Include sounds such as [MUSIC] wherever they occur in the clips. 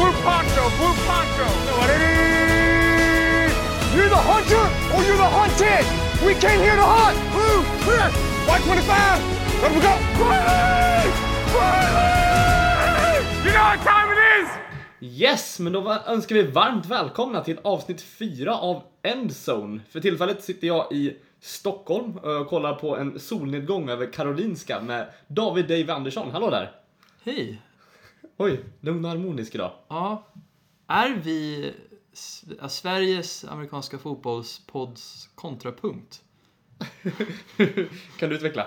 Blue poncho, blue poncho. You're the hunter or you're the hunted. We came here to hunt. Blue, clear. White 25. Let we go. Riley! Riley! You know what time it is? Yes, men då önskar vi varmt välkomna till avsnitt 4 av Endzone. För tillfället sitter jag i Stockholm och kollar på en solnedgång över Karolinska med David Dave Andersson. Hallå där! Hej! Oj, lugn och harmonisk idag. Ja, är vi ja, Sveriges amerikanska fotbollspodds kontrapunkt? [LAUGHS] kan du utveckla?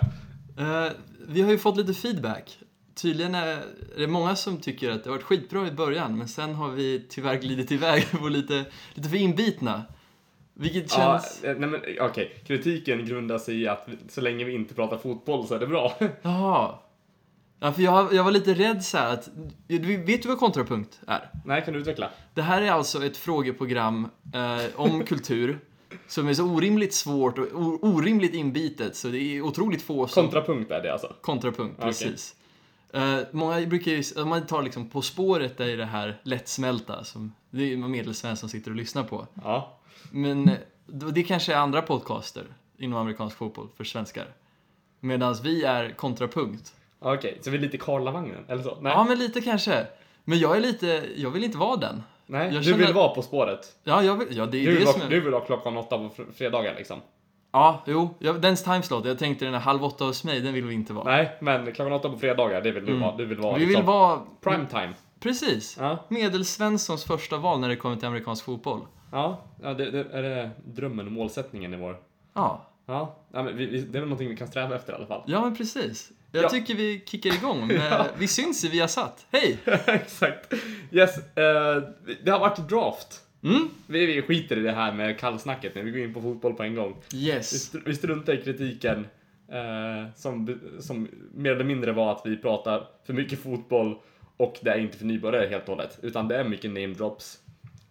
Eh, vi har ju fått lite feedback. Tydligen är det många som tycker att det har varit skitbra i början, men sen har vi tyvärr glidit iväg [LAUGHS] och lite, lite för inbitna. Vilket Ja, känns... eh, nej men okej. Kritiken grundar sig i att så länge vi inte pratar fotboll så är det bra. Jaha. Ja, för jag, jag var lite rädd så här att... Vet du vad kontrapunkt är? nej, kan du utveckla? Det här är alltså ett frågeprogram eh, om [LAUGHS] kultur som är så orimligt svårt och orimligt inbitet så det är otroligt få som... Kontrapunkt är det alltså. Kontrapunkt, Okej. precis. Eh, många brukar ju, om man tar liksom På spåret är det här lättsmälta som det är medelsvensson som sitter och lyssnar på. Ja. Men eh, det kanske är andra podcaster inom amerikansk fotboll för svenskar. Medan vi är kontrapunkt. Okej, så vi är lite Karlavagnen, eller så? Nej, Ja, men lite kanske. Men jag är lite, jag vill inte vara den. nej. jag du vill att- vara På spåret. Ja, jag vill, ja det är Du det vill, som vara, är... du vill ha klockan åtta på fr- fredagar liksom. Ja, jo. Ja, dens timeslot. Jag tänkte den här halv åtta hos mig, den vill vi inte vara. Nej, men klockan åtta på fredagar, det vill du vara. Du vill vara Mm. vi vill liksom vara... prime time. Precis. Ja, Medelsvenssons första val när det kommer till amerikansk fotboll. ja, ja det, det, är det drömmen och målsättningen i vår... Ja, Ja, ja men vi, det är väl någonting vi kan sträva efter i alla fall. ja men precis. Jag Ja. tycker vi kickar igång [LAUGHS] med... Vi syns i Viasat. Hej! [LAUGHS] Exakt. Yes, eh, det har varit draft. Mm? Vi, vi skiter i det här med kallsnacket nu, vi går in på fotboll på en gång. Vi, Yes. str- vi struntar i kritiken eh, som, som mer eller mindre var att vi pratar för mycket fotboll och det är inte för nybörjare helt och hållet. Utan det är mycket name drops.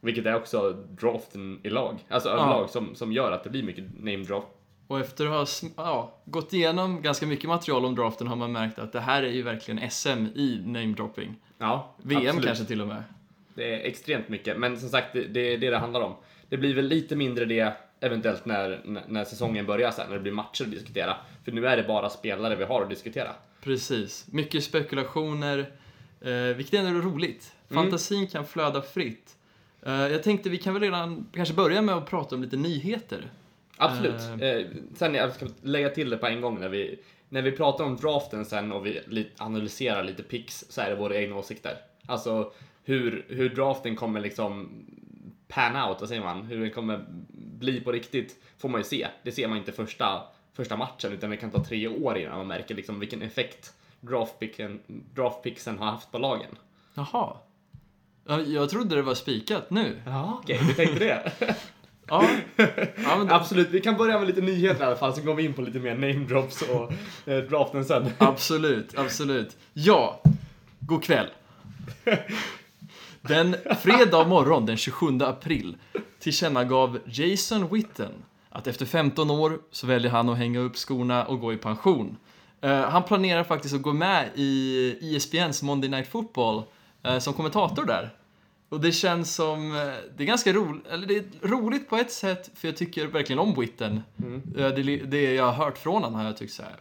Vilket är också draften i lag. Alltså överlag som, som gör att det blir mycket name drop. Och efter att ha ja, gått igenom ganska mycket material om draften har man märkt att det här är ju verkligen SM i namedropping. Ja, VM absolut. kanske till och med. Det är extremt mycket, men som sagt, det, det är det det handlar om. Det blir väl lite mindre det eventuellt när, när, när säsongen börjar sen, när det blir matcher att diskutera. För nu är det bara spelare vi har att diskutera. Precis. Mycket spekulationer, eh, vilket är ändå roligt. Mm. Fantasin kan flöda fritt. Eh, jag tänkte vi kan väl redan kanske börja med att prata om lite nyheter. Absolut. Eh. Eh, sen jag ska lägga till det på en gång när vi, när vi pratar om draften sen och vi analyserar lite picks så är det våra egna åsikter. Alltså hur, hur draften kommer liksom pan out, vad säger man? Hur den kommer bli på riktigt får man ju se. Det ser man inte första, första matchen utan det kan ta tre år innan man märker liksom vilken effekt draftpicken, draftpicksen har haft på lagen. Jaha. Ja, Jag trodde det var spikat nu. Ja, okej, du tänkte [LAUGHS] det? Ja, ja men Absolut, vi kan börja med lite nyheter i alla fall, så går vi in på lite mer name drops och eh, draften sen. [LAUGHS] absolut, absolut. Ja, god kväll. Den fredag morgon den 27 april tillkännagav Jason Witten att efter 15 år så väljer han att hänga upp skorna och gå i pension. Eh, han planerar faktiskt att gå med i ESPNs Monday Night Football eh, som kommentator där. Och det känns som, eh, det är ganska roligt, eller det är roligt på ett sätt för jag tycker verkligen om Witten. Eh, det, det jag har hört från honom har jag tyckt så här.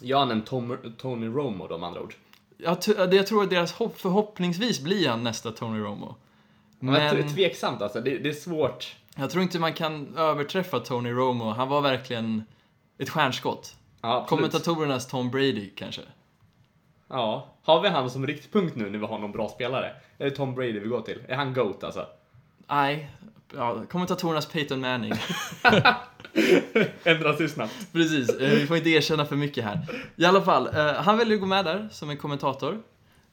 Jag har nämnt Tom, Tony Romo då med andra ord. Jag, det- jag tror att deras hopp, förhoppningsvis blir han nästa Tony Romo. Men... Men Tveksamt alltså, det, det är svårt. jag tror inte man kan överträffa Tony Romo. Han var verkligen ett stjärnskott. Ja, absolut. Kommentatorernas Tom Brady kanske. Ja. Har vi han som riktpunkt nu när vi har någon bra spelare? Är det Tom Brady vi går till? Är han GOAT alltså? Nej, ja, kommentatorernas Peyton Manning. [LAUGHS] Ändra sig snabbt. Precis, eh, vi får inte erkänna för mycket här. I alla fall, eh, han väljer att gå med där som en kommentator.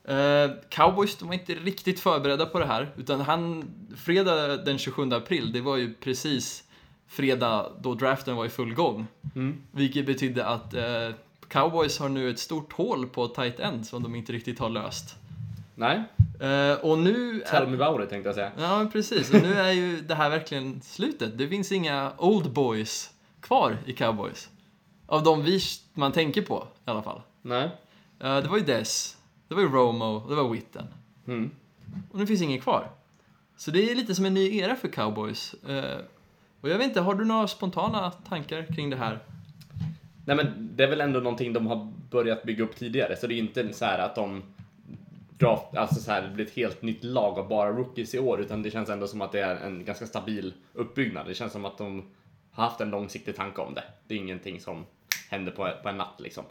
Eh, Cowboys, de var inte riktigt förberedda på det här, utan han, fredag den 27 april, det var ju precis fredag då draften var i full gång. Mm. Vilket betydde att eh, Cowboys har nu ett stort hål på tight end som de inte riktigt har löst. Nej, Eh, och nu... tell me about it tänkte jag säga. Ja, precis. Och nu är ju det här verkligen slutet. Det finns inga old boys kvar i Cowboys. Av de vi man tänker på i alla fall. Nej. Eh, det var ju Dess, det var ju Romo, det var Witten. Mm. och nu finns ingen kvar. Så det är lite som en ny era för cowboys. Eh, och jag vet inte, har du några spontana tankar kring det här? Nej men det är väl ändå någonting de har börjat bygga upp tidigare, så det är inte så här att de draft, alltså så här, det blir ett helt nytt lag av bara rookies i år, utan det känns ändå som att det är en ganska stabil uppbyggnad. Det känns som att de har haft en långsiktig tanke om det. Det är ingenting som händer på, på en natt liksom.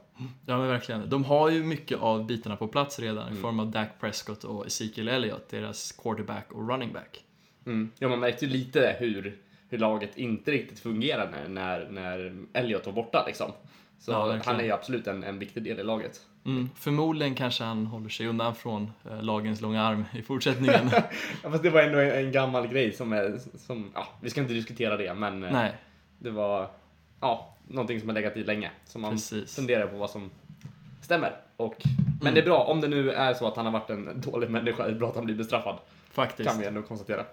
Ja men verkligen. De har ju mycket av bitarna på plats redan i form av Dak Prescott och Ezekiel Elliott, deras quarterback och running back. Mm. Ja, man märkte ju lite hur, hur laget inte riktigt fungerade när, när, när Elliot var borta liksom. Så Ja, han är ju absolut en, en viktig del i laget. Mm. Förmodligen kanske han håller sig undan från eh, lagens långa arm i fortsättningen. [LAUGHS] Ja, fast det var ändå en, en gammal grej som är, som, ja, vi ska inte diskutera det, men eh, Nej, det var, ja, någonting som har legat i länge. Så man Precis. funderar på vad som stämmer. Och, men Mm. det är bra, om det nu är så att han har varit en dålig människa, det är bra att han blir bestraffad. faktiskt. Kan vi ändå konstatera.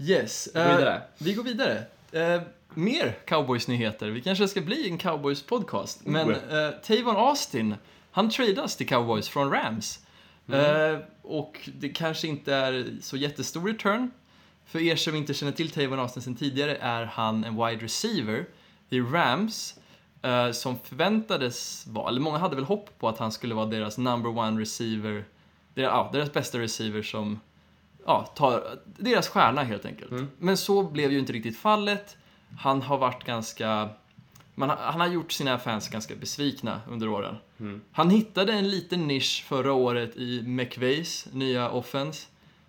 Yes. går eh, vidare. vi går vidare. Eh, mer cowboys-nyheter. Vi kanske ska bli en cowboys-podcast. Men eh, Tavon Austin, han tradas till cowboys från Rams. Mm. Eh, och det kanske inte är så jättestor return. För er som inte känner till Tavon Austin sedan tidigare är han en wide receiver i Rams. eh, som förväntades vara, eller många hade väl hopp på att han skulle vara deras number one receiver. Deras, ja, deras bästa receiver som ja, tar deras stjärna helt enkelt. Mm. Men så blev ju inte riktigt fallet. Han har varit ganska... Man, han har gjort sina fans ganska besvikna under åren. Mm. Han hittade en liten nisch förra året i McVays nya offense.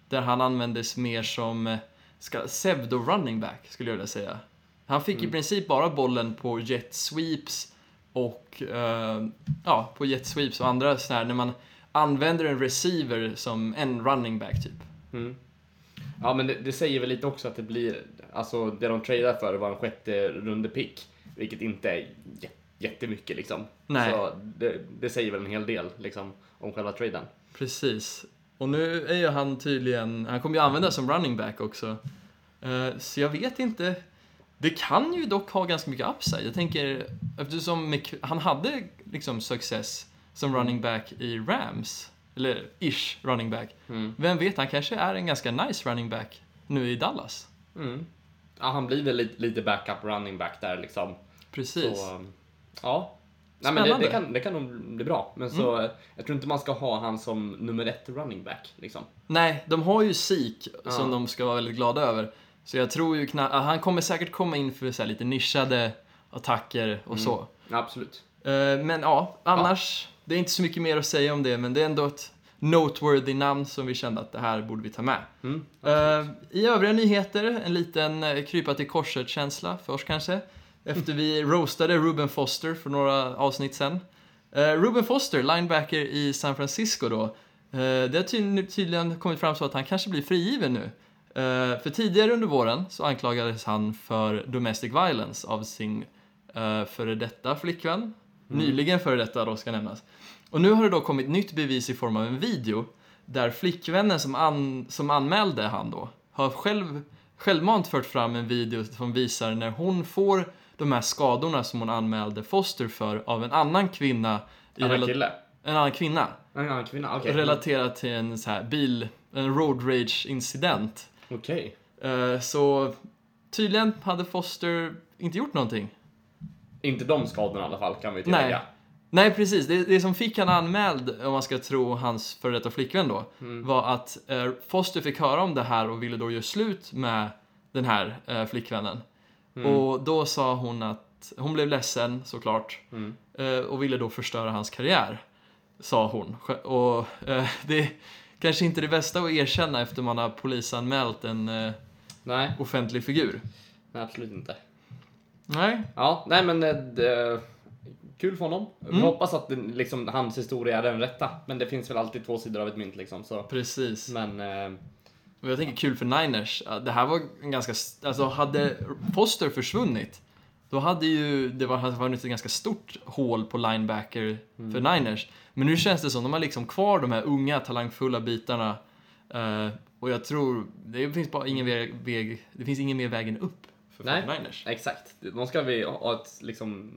Där han användes mer som eh, ska, pseudo running back, skulle jag vilja säga. Han fick i princip bara bollen på jet sweeps och eh, ja, på jet sweeps och andra sådana här när man använder en receiver som en running back typ. Mm. Ja, men det, det säger väl lite också att det blir, alltså det de tradar för var en sjätte runde pick, vilket inte är jä- jättemycket liksom. Nej. Så det, det säger väl en hel del liksom om själva traden. Precis. Och nu är ju han tydligen, han kommer ju användas som running back också. Eh, så jag vet inte. Det kan ju dock ha ganska mycket upside. Jag tänker, eftersom han hade liksom success som running back i Rams, eller ish running back. Mm. Vem vet, han kanske är en ganska nice running back nu i Dallas. Mm. Ja, han blir väl lite, lite backup running back där liksom. Precis. Så, um, ja. Nej, men det, det, kan, det kan nog bli bra. Men så, eh, jag tror inte man ska ha han som nummer ett running back liksom. Nej, de har ju Sik som Ja. de ska vara väldigt glada över. Så jag tror ju knappt, han kommer säkert komma in för så lite nischade attacker och så. Ja, absolut. Eh, Men ja, annars, det är inte så mycket mer att säga om det, men det är ändå ett noteworthy namn som vi kände att det här borde vi ta med. Mm. Eh, I övriga nyheter, en liten eh, krypa till korset-känsla för oss kanske. Efter vi [LAUGHS] roastade Ruben Foster för några avsnitt sen. Eh, Ruben Foster, linebacker i San Francisco då. Det har ty- tydligen kommit fram så att han kanske blir frigiven nu. För tidigare under våren så anklagades han för domestic violence av sin uh, före detta flickvän. Nyligen före detta då ska nämnas. Och nu har det då kommit nytt bevis i form av en video där flickvännen som, an, som anmälde han då har själv, självmant fört fram en video som visar när hon får de här skadorna som hon anmälde Foster för av en annan kvinna. i Annan kille? En annan kvinna. En annan kvinna? Okej. Relaterat till en så här bil, en road rage incident. Okej. Eh, så tydligen hade Foster inte gjort någonting. Inte de skadorna i alla fall, kan vi tillägga. Nej. Nej, precis. Det, det som fick han anmäld, om man ska tro hans före detta flickvän då, var att eh, Foster fick höra om det här och ville då göra slut med den här eh, flickvännen. Och då sa hon att hon blev ledsen såklart Mm. eh, och ville då förstöra hans karriär, sa hon. Och eh, [LAUGHS] det är kanske inte det bästa att erkänna efter man har polisanmält en eh, offentlig figur. nej, absolut inte. Nej, Ja, nej men eh, det, kul för honom. Mm. Vi hoppas att det, liksom, hans historia är den rätta. Men det finns väl alltid två sidor av ett mynt liksom. Så. precis. Men eh, Och jag tänker kul för Niners. Det här var en ganska... Alltså hade Foster försvunnit, då hade ju det var- hade varit ett ganska stort hål på linebacker för Niners. Men nu känns det som de har liksom kvar de här unga, talangfulla bitarna. Eh, och jag tror, det finns bara ingen väg, väg det finns ingen mer vägen upp för Nej. 49ers. exakt. De ska vi ha ett, liksom,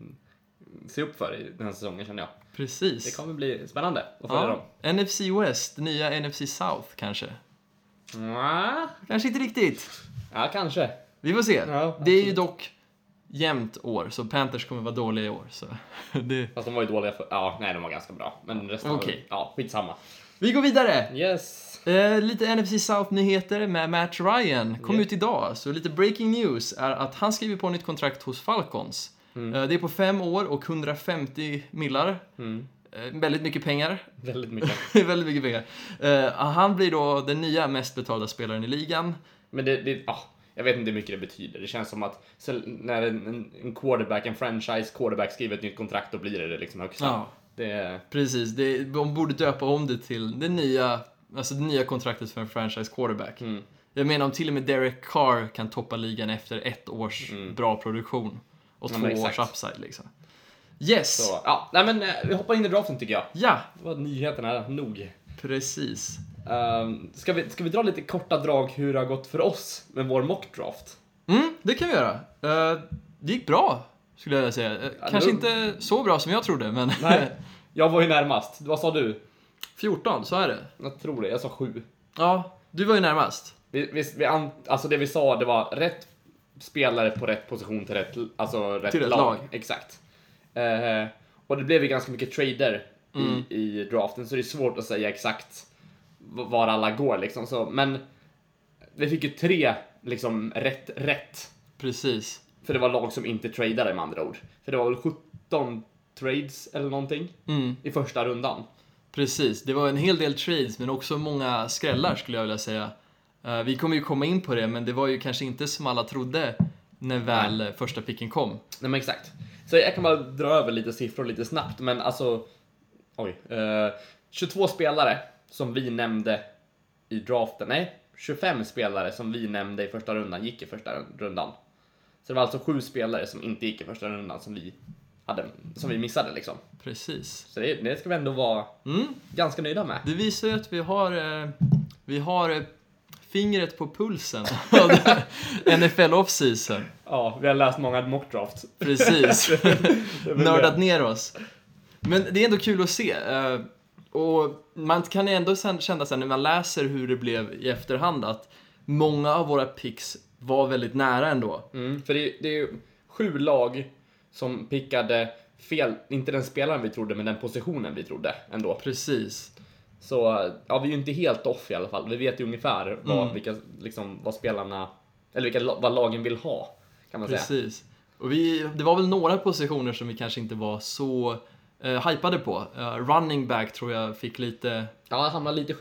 se upp för i den här säsongen känner jag. Det Precis. kommer bli spännande att följa dem. Ja. NFC West, nya NFC South kanske. Nja, Kanske inte riktigt. Ja, kanske. Vi får se. Ja, det är ju dock jämnt år, så Panthers kommer vara dåliga i år. Så [LAUGHS] det... Fast de var ju dåliga för... Ja, nej, de var ganska bra. Men resten var... Okej. Ja, skitsamma. Vi går vidare! Yes. Eh, lite NFC South-nyheter med Matt Ryan. Kom Ja. ut idag, så lite breaking news är att han skriver på nytt kontrakt hos Falcons. Mm. Eh, det är på fem år och 150 millar. Mm. Eh, väldigt mycket pengar. [LAUGHS] Väldigt mycket. [LAUGHS] väldigt mycket pengar. Eh, han blir då den nya mest betalda spelaren i ligan. Men det, det ja, jag vet inte hur mycket det betyder. Det känns som att när en, en quarterback, en franchise quarterback skriver ett nytt kontrakt, då blir det det liksom högsta. Ja. Det, Precis, det, de borde döpa om det till det nya, alltså det nya kontraktet för en franchise quarterback. mm. Jag menar om till och med Derek Carr kan toppa ligan efter ett års bra produktion och Ja, två års upside liksom. Yes! Så, ja, nej men eh, vi hoppar in i draften tycker jag. Ja, Det var nyheterna nog. precis. Um, ska, vi, ska vi dra lite korta drag hur det har gått för oss med vår mockdraft? Mm, det kan vi göra. Eh, det gick bra, skulle jag säga. Eh, Ja, Kanske nu- inte så bra som jag trodde, men Nej, [LAUGHS] jag var ju närmast. Vad sa du? 14, så är det. Jag tror det, jag sa sju. Ja, du var ju närmast. Vi, vi, vi an, alltså det vi sa, det var rätt spelare på rätt position till rätt, alltså rätt, Till rätt lag. lag. Exakt. Eh, och det blev ju ganska mycket trader Mm. i, i draften, så det är svårt att säga exakt var alla går liksom. Så, men vi fick ju tre liksom rätt, rätt. Precis. För det var lag som inte tradade med andra ord. För det var väl 17 trades eller någonting Mm, i första rundan. Precis. Det var en hel del trades, men också många skrällar skulle jag vilja säga. Eh, vi kommer ju komma in på det, men det var ju kanske inte som alla trodde när väl eh, första picken kom. Nej men exakt. Så jag kan bara dra över lite siffror lite snabbt, men alltså... Oj. Eh, 22 spelare som vi nämnde i draften. Nej, 25 spelare som vi nämnde i första rundan gick i första rundan. Så det var alltså sju spelare som inte gick i första rundan som vi, hade, som vi missade liksom. Precis. Så det, det ska vi ändå vara Mm, ganska nöjda med. det visar ju att vi har, eh, vi har eh, fingret på pulsen av [LAUGHS] NFL off-season. Ja, vi har läst många mockdrafts. Precis. [LAUGHS] Nördat ner oss. Men det är ändå kul att se. eh, Och man kan ändå sen känna sen när man läser hur det blev i efterhand att många av våra picks var väldigt nära ändå. Mm, för det, det är ju sju lag som pickade fel, inte den spelaren vi trodde, men den positionen vi trodde ändå. Precis. Så ja, vi är ju inte helt off i alla fall. Vi vet ju ungefär vad, Mm. vilka, liksom, vad spelarna, eller vilka, vad lagen vill ha, kan man säga. Precis. Och vi, det var väl några positioner som vi kanske inte var så uh, hypade på. Eh, running back tror jag fick lite... Ja, han hamnade lite i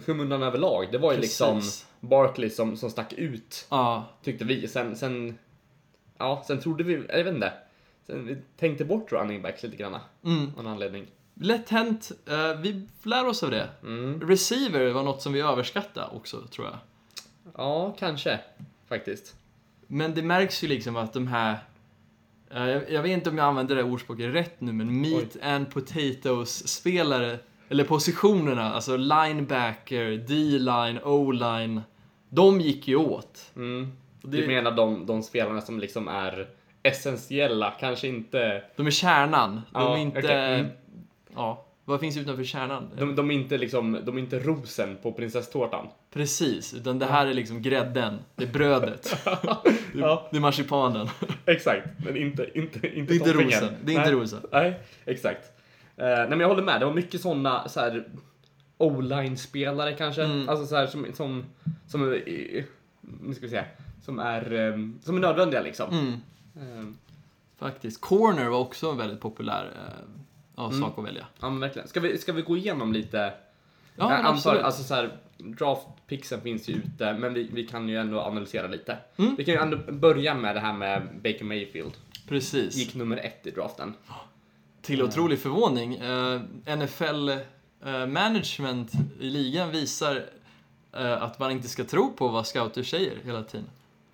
skymundan överlag. Det var ju Precis. liksom Barkley som, som stack ut, Ja, tyckte vi. Sen, sen, ja, sen trodde vi, jag vet inte. Vi tänkte bort running backs lite grann, mm. av någon anledning. lätt hänt. Eh, vi lär oss av det. Mm. Receiver var något som vi överskattade också, tror jag. Ja, kanske, faktiskt. Men det märks ju liksom att de här... eh, jag, jag vet inte om jag använder det ordspråket rätt nu, men meat and potatoes-spelare, eller positionerna, alltså linebacker, D-line, O-line, de gick ju åt. Mm. Det- Du menar de, de spelarna som liksom är essentiella, kanske inte... De är kärnan. De Ja, är inte... okej, mm. Ja, vad finns utanför kärnan? De, de, är inte liksom, de är inte rosen på prinsesstårtan. Precis, utan det här är liksom grädden. Det är brödet. Det, [LAUGHS] Ja. det är marsipanen. [LAUGHS] Exakt, men inte, inte, inte inte rosen. Det är inte Nej. rosen. Nej, exakt. Eh, nej men jag håller med, det var mycket sådana så här O-line-spelare kanske. Mm. Alltså så här som, som, som, nu ska vi se, som är, eh, som är nödvändiga liksom. Mm, Eh, faktiskt. Corner var också en väldigt populär eh, Mm. sak att välja. ja men verkligen. Ska vi, ska vi gå igenom lite? Ja, men antar, alltså så här, draftpixen finns ju ute, men vi, vi kan ju ändå analysera lite. Mm. Vi kan ju ändå börja med det här med Baker Mayfield. Precis. Gick nummer ett i draften. Till otrolig förvåning. Eh, NFL eh, management i ligan visar eh, att man inte ska tro på vad scouter säger hela tiden.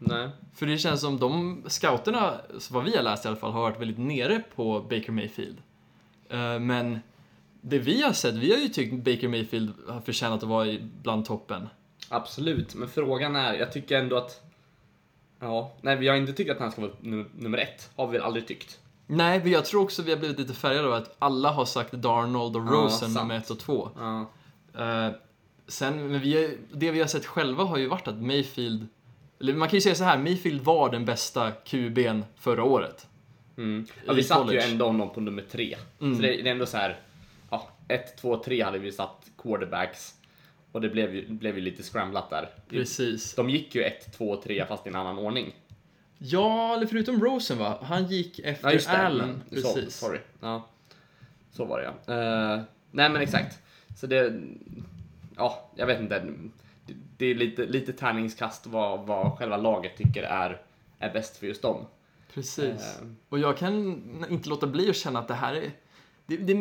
Nej. För det känns som de scouterna, vad vi har läst i alla fall, har varit väldigt nere på Baker Mayfield. Eh, men det vi har sett, vi har ju tyckt Baker Mayfield har förtjänat att vara bland toppen. Absolut, men frågan är, jag tycker ändå att... Ja, nej vi har inte tyckt att han ska vara num- nummer ett. Har vi väl aldrig tyckt. Nej, men jag tror också vi har blivit lite färgade av att alla har sagt Darnold och Ja, Rosen sant. nummer ett och två. Ja. Eh, sen, men vi, det vi har sett själva har ju varit att Mayfield, eller man kan ju säga så här, Mayfield var den bästa QB'n förra året. Mm. Ja, vi satte ju ändå honom på nummer tre. Mm. Så det, det är ändå så här, ja, 1, 2, 3 hade vi satt quarterbacks. Och det blev ju, blev ju lite scramblat där. Precis. De gick ju 1, 2, 3 fast i en annan ordning. Ja, eller förutom Rosen va? Han gick efter Ja, just det. Allen. Mm, Precis. Så, sorry. Ja. Så var det ja. Eh, nej men exakt. Så det, ja, jag vet inte. Det, är lite, lite tärningskast vad, vad själva laget tycker är, är bäst för just dem. Precis. Eh, Och jag kan inte låta bli att känna att det här är... Det, det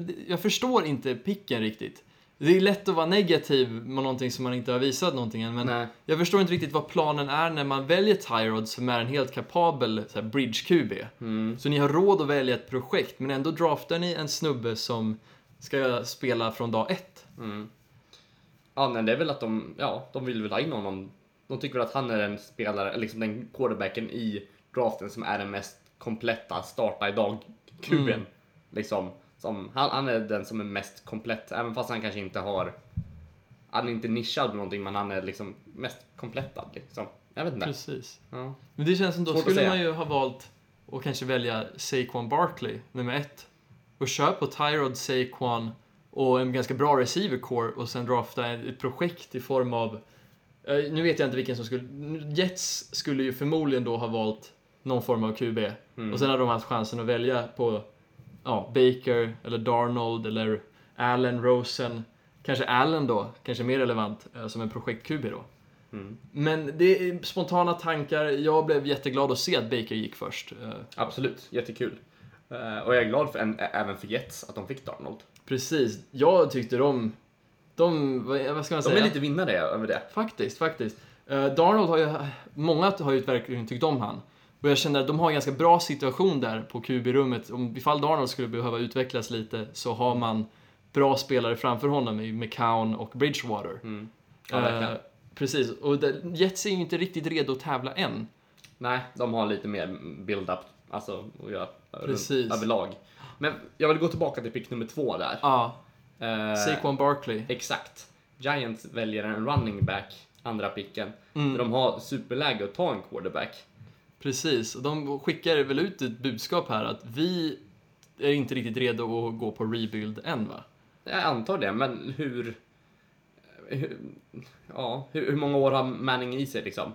det- Jag förstår inte picken riktigt. Det är lätt att vara negativ med någonting som man inte har visat någonting än, men Nej. jag förstår inte riktigt vad planen är när man väljer Tyrod som är en helt kapabel så här, bridge-QB. Mm. Så ni har råd att välja ett projekt, men ändå draftar ni en snubbe som ska spela från dag ett. Mm. Ja, nej, det är väl att de, ja, de vill väl ha in honom. De tycker väl att han är den spelare, liksom den quarterbacken i draften som är den mest kompletta starta idag kuben. Mm. Liksom, som, han, han är den som är mest komplett, även fast han kanske inte har, han är inte nischad på någonting, men han är liksom mest komplettad liksom. Jag vet inte. Precis. Ja. Men det känns som då Svårt skulle man ju ha valt att kanske välja Saquon Barkley, nummer ett. Och köra på Tyrod, Saquon och en ganska bra receiver core och sen drafta ett projekt i form av... eh, Nu vet jag inte vilken som skulle... Jets skulle ju förmodligen då ha valt någon form av QB. Mm. Och sen hade de haft chansen att välja på ja, Baker, eller Darnold, eller Allen, Rosen. Kanske Allen då, kanske mer relevant eh, som en projekt-QB då. Mm. Men det är spontana tankar. Jag blev jätteglad att se att Baker gick först. Eh, Absolut, jättekul. Och jag är glad för en, även för Jets att de fick Darnold. Precis. Jag tyckte de... De... vad- ska man De säga? är lite vinnare över det. Faktiskt, faktiskt. Eh, Darnold har ju... Många har ju verkligen tyckt om han. Och jag känner att de har en ganska bra situation där på QB-rummet. Om ifall Darnold skulle behöva utvecklas lite så har man bra spelare framför honom i McCown och Bridgewater. Mm. Ja. Eh, precis. Och det, Jets är ju inte riktigt redo att tävla än. Nej, de har lite mer build-up alltså, att göra Precis. överlag. Men jag vill gå tillbaka till pick nummer två där. Ja, Eh, Saquon Barkley. Exakt. Giants väljer en running back, andra picken. Mm. De har superläge att ta en quarterback. Precis, och de skickar väl ut ett budskap här att vi är inte riktigt redo att gå på rebuild än va? Jag antar det, men hur... hur ja, hur, hur många år har Manning i sig liksom?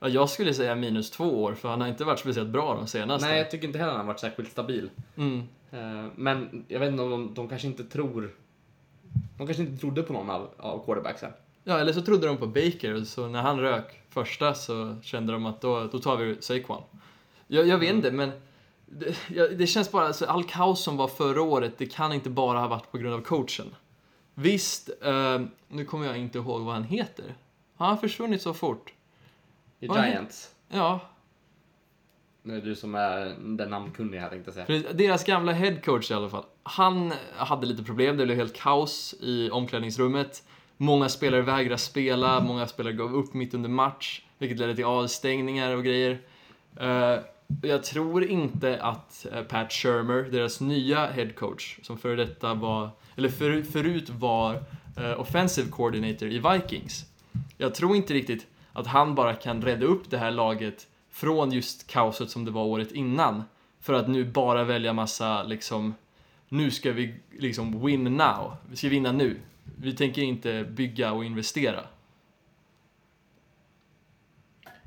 Ja, jag skulle säga minus två år, för han har inte varit speciellt bra de senaste. Nej, jag tycker inte heller han har varit särskilt stabil. Mm. Eh, Men jag vet inte om de, de kanske inte tror... De kanske inte trodde på någon av, av quarterbacksen. Ja, eller så trodde de på Baker, så när han rök första så kände de att då, då tar vi Saquon. Jag, jag vet inte, men det, ja, det känns bara, alltså, all kaos som var förra året, det kan inte bara ha varit på grund av coachen. Visst, eh, nu kommer jag inte ihåg vad han heter. Har han försvunnit så fort? I Giants. Ja, nu är du som är den namnkunniga här tänkte jag säga. Deras gamla headcoach i alla fall. Han hade lite problem, det blev helt kaos i omklädningsrummet. Många spelare vägrade spela, många spelare gav upp mitt under match, vilket ledde till avstängningar och grejer. Eh, jag tror inte att eh, Pat Shermer, deras nya headcoach, som före detta var, eller för, förut var eh, offensive coordinator i Vikings. Jag tror inte riktigt att han bara kan rädda upp det här laget från just kaoset som det var året innan. För att nu bara välja massa liksom, nu ska vi liksom win now. Vi ska vinna nu. Vi tänker inte bygga och investera.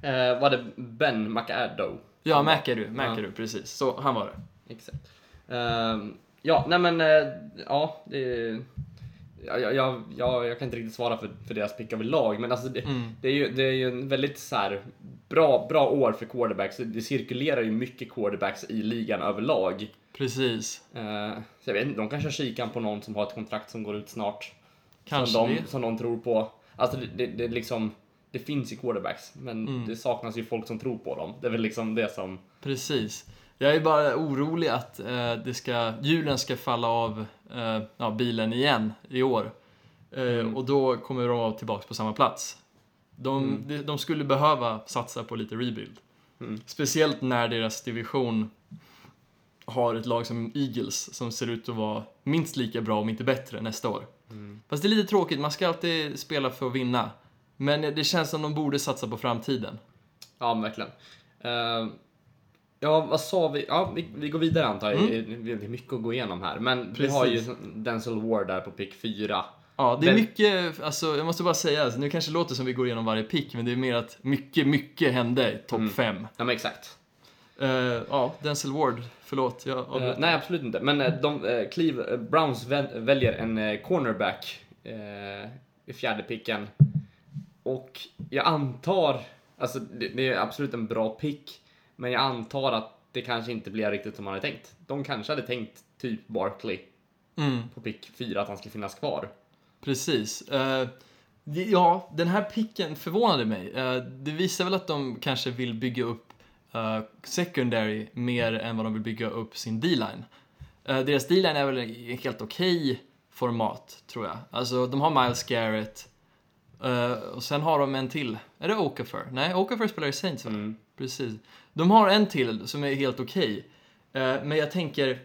Eh, var det Ben McAdoe? Ja, McAdoo, McAdoo, precis. Så, han var det. Exakt. Ehm, ja, nej men, eh, ja, det... Ja, jag, jag, jag, jag kan inte riktigt svara för, för deras pick överlag, men alltså det, Mm. det, är ju, det är ju en väldigt så här, bra, bra år för quarterbacks. Det cirkulerar ju mycket quarterbacks i ligan överlag. Precis. Eh, så jag vet inte, de kanske har kikan på någon som har ett kontrakt som går ut snart. Kanske som, de, det. som de tror på. Alltså det, det, det, liksom, det finns i quarterbacks, men Mm. det saknas ju folk som tror på dem. Det är väl liksom det som... Precis. Jag är bara orolig att eh, det ska, hjulen ska falla av eh, ja, bilen igen i år. Eh, Mm. Och då kommer de vara tillbaka på samma plats. De, Mm. de, de skulle behöva satsa på lite rebuild. Mm. Speciellt när deras division har ett lag som Eagles som ser ut att vara minst lika bra, om inte bättre, nästa år. Fast det är lite tråkigt, man ska alltid spela för att vinna. Men det känns som de borde satsa på framtiden. Ja, verkligen. Eh, ja, vad sa vi? Ja, vi, vi går vidare antar jag. Vi har mycket att gå igenom här. Men vi har ju Precis. Denzel Ward där på pick 4. Ja, det är mycket, alltså jag måste bara säga, alltså, nu kanske det låter som vi går igenom varje pick, men det är mer att mycket, mycket hände i topp 5. Ja, men exakt. ja, Denzel Ward, förlåt. Jag, Eh, nej, absolut inte. Men uh, de, uh, Cleve, Browns väl, väljer en cornerback i fjärde picken. Och jag antar, alltså det, det är absolut en bra pick, men jag antar att det kanske inte blir riktigt som man hade tänkt. De kanske hade tänkt typ Barkley mm, på pick 4, att han skulle finnas kvar. precis. Det- ja, den här picken förvånade mig. Eh, det visar väl att de kanske vill bygga upp eh, secondary mer än vad de vill bygga upp sin D-line. Deras D-line är väl i helt okej format, tror jag. Alltså, de har Miles Garrett. och sen har de en till. Är det Okafor? Nej, Okafor spelar i Saints? Mm. Precis. De har en till som är helt okej. Eh, men jag tänker...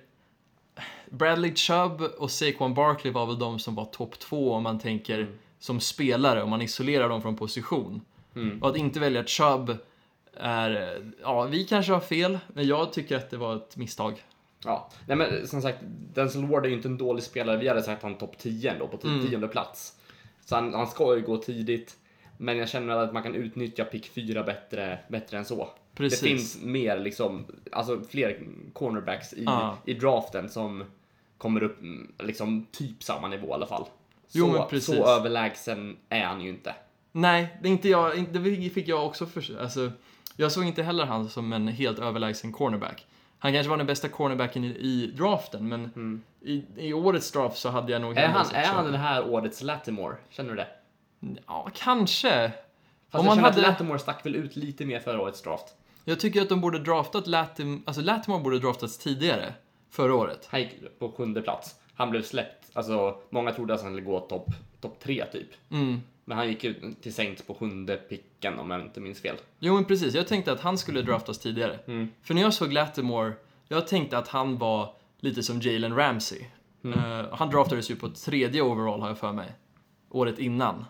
Bradley Chubb och Saquon Barkley var väl de som var topp två om man tänker som spelare, om man isolerar dem från position. Mm. Och att inte välja Chubb är... Ja, vi kanske har fel, men jag tycker att det var ett misstag. Ja, nej men som sagt, Denzel Ward är ju inte en dålig spelare. Vi hade sagt han topp 10 ändå, på t- Mm. tionde plats. Så han, han ska ju gå tidigt. Men jag känner att man kan utnyttja pick 4 bättre, bättre än så. Precis. Det finns mer liksom, alltså fler cornerbacks i, Ja. i draften som kommer upp mm, liksom typ samma nivå i alla fall. Så, Jo, men precis. så överlägsen är han ju inte. Nej, det är inte jag, det fick jag också för alltså, Jag såg inte heller han som en helt överlägsen cornerback. Han kanske var den bästa cornerbacken i, i draften, men i, i årets draft så hade jag nog Mm. Är han, är han den här årets Latimore? Känner du det? Ja, kanske. Fast Om jag man känner hade- att Latimore stack väl ut lite mer förra årets draft. Jag tycker att de borde draftat Latim, alltså Latimore borde draftats tidigare, förra året. Han gick på sjunde plats. Han blev släppt. Alltså, många trodde att han skulle gå topp top tre typ. Mm. Men han gick ju till Saints på sjunde picken om jag inte minns fel. Jo, men precis. Jag tänkte att han skulle draftas tidigare. Mm. För när jag såg Latimore, jag tänkte att han var lite som Jalen Ramsey. Mm. Eh, han draftades ju på tredje overall, har jag för mig. Året innan.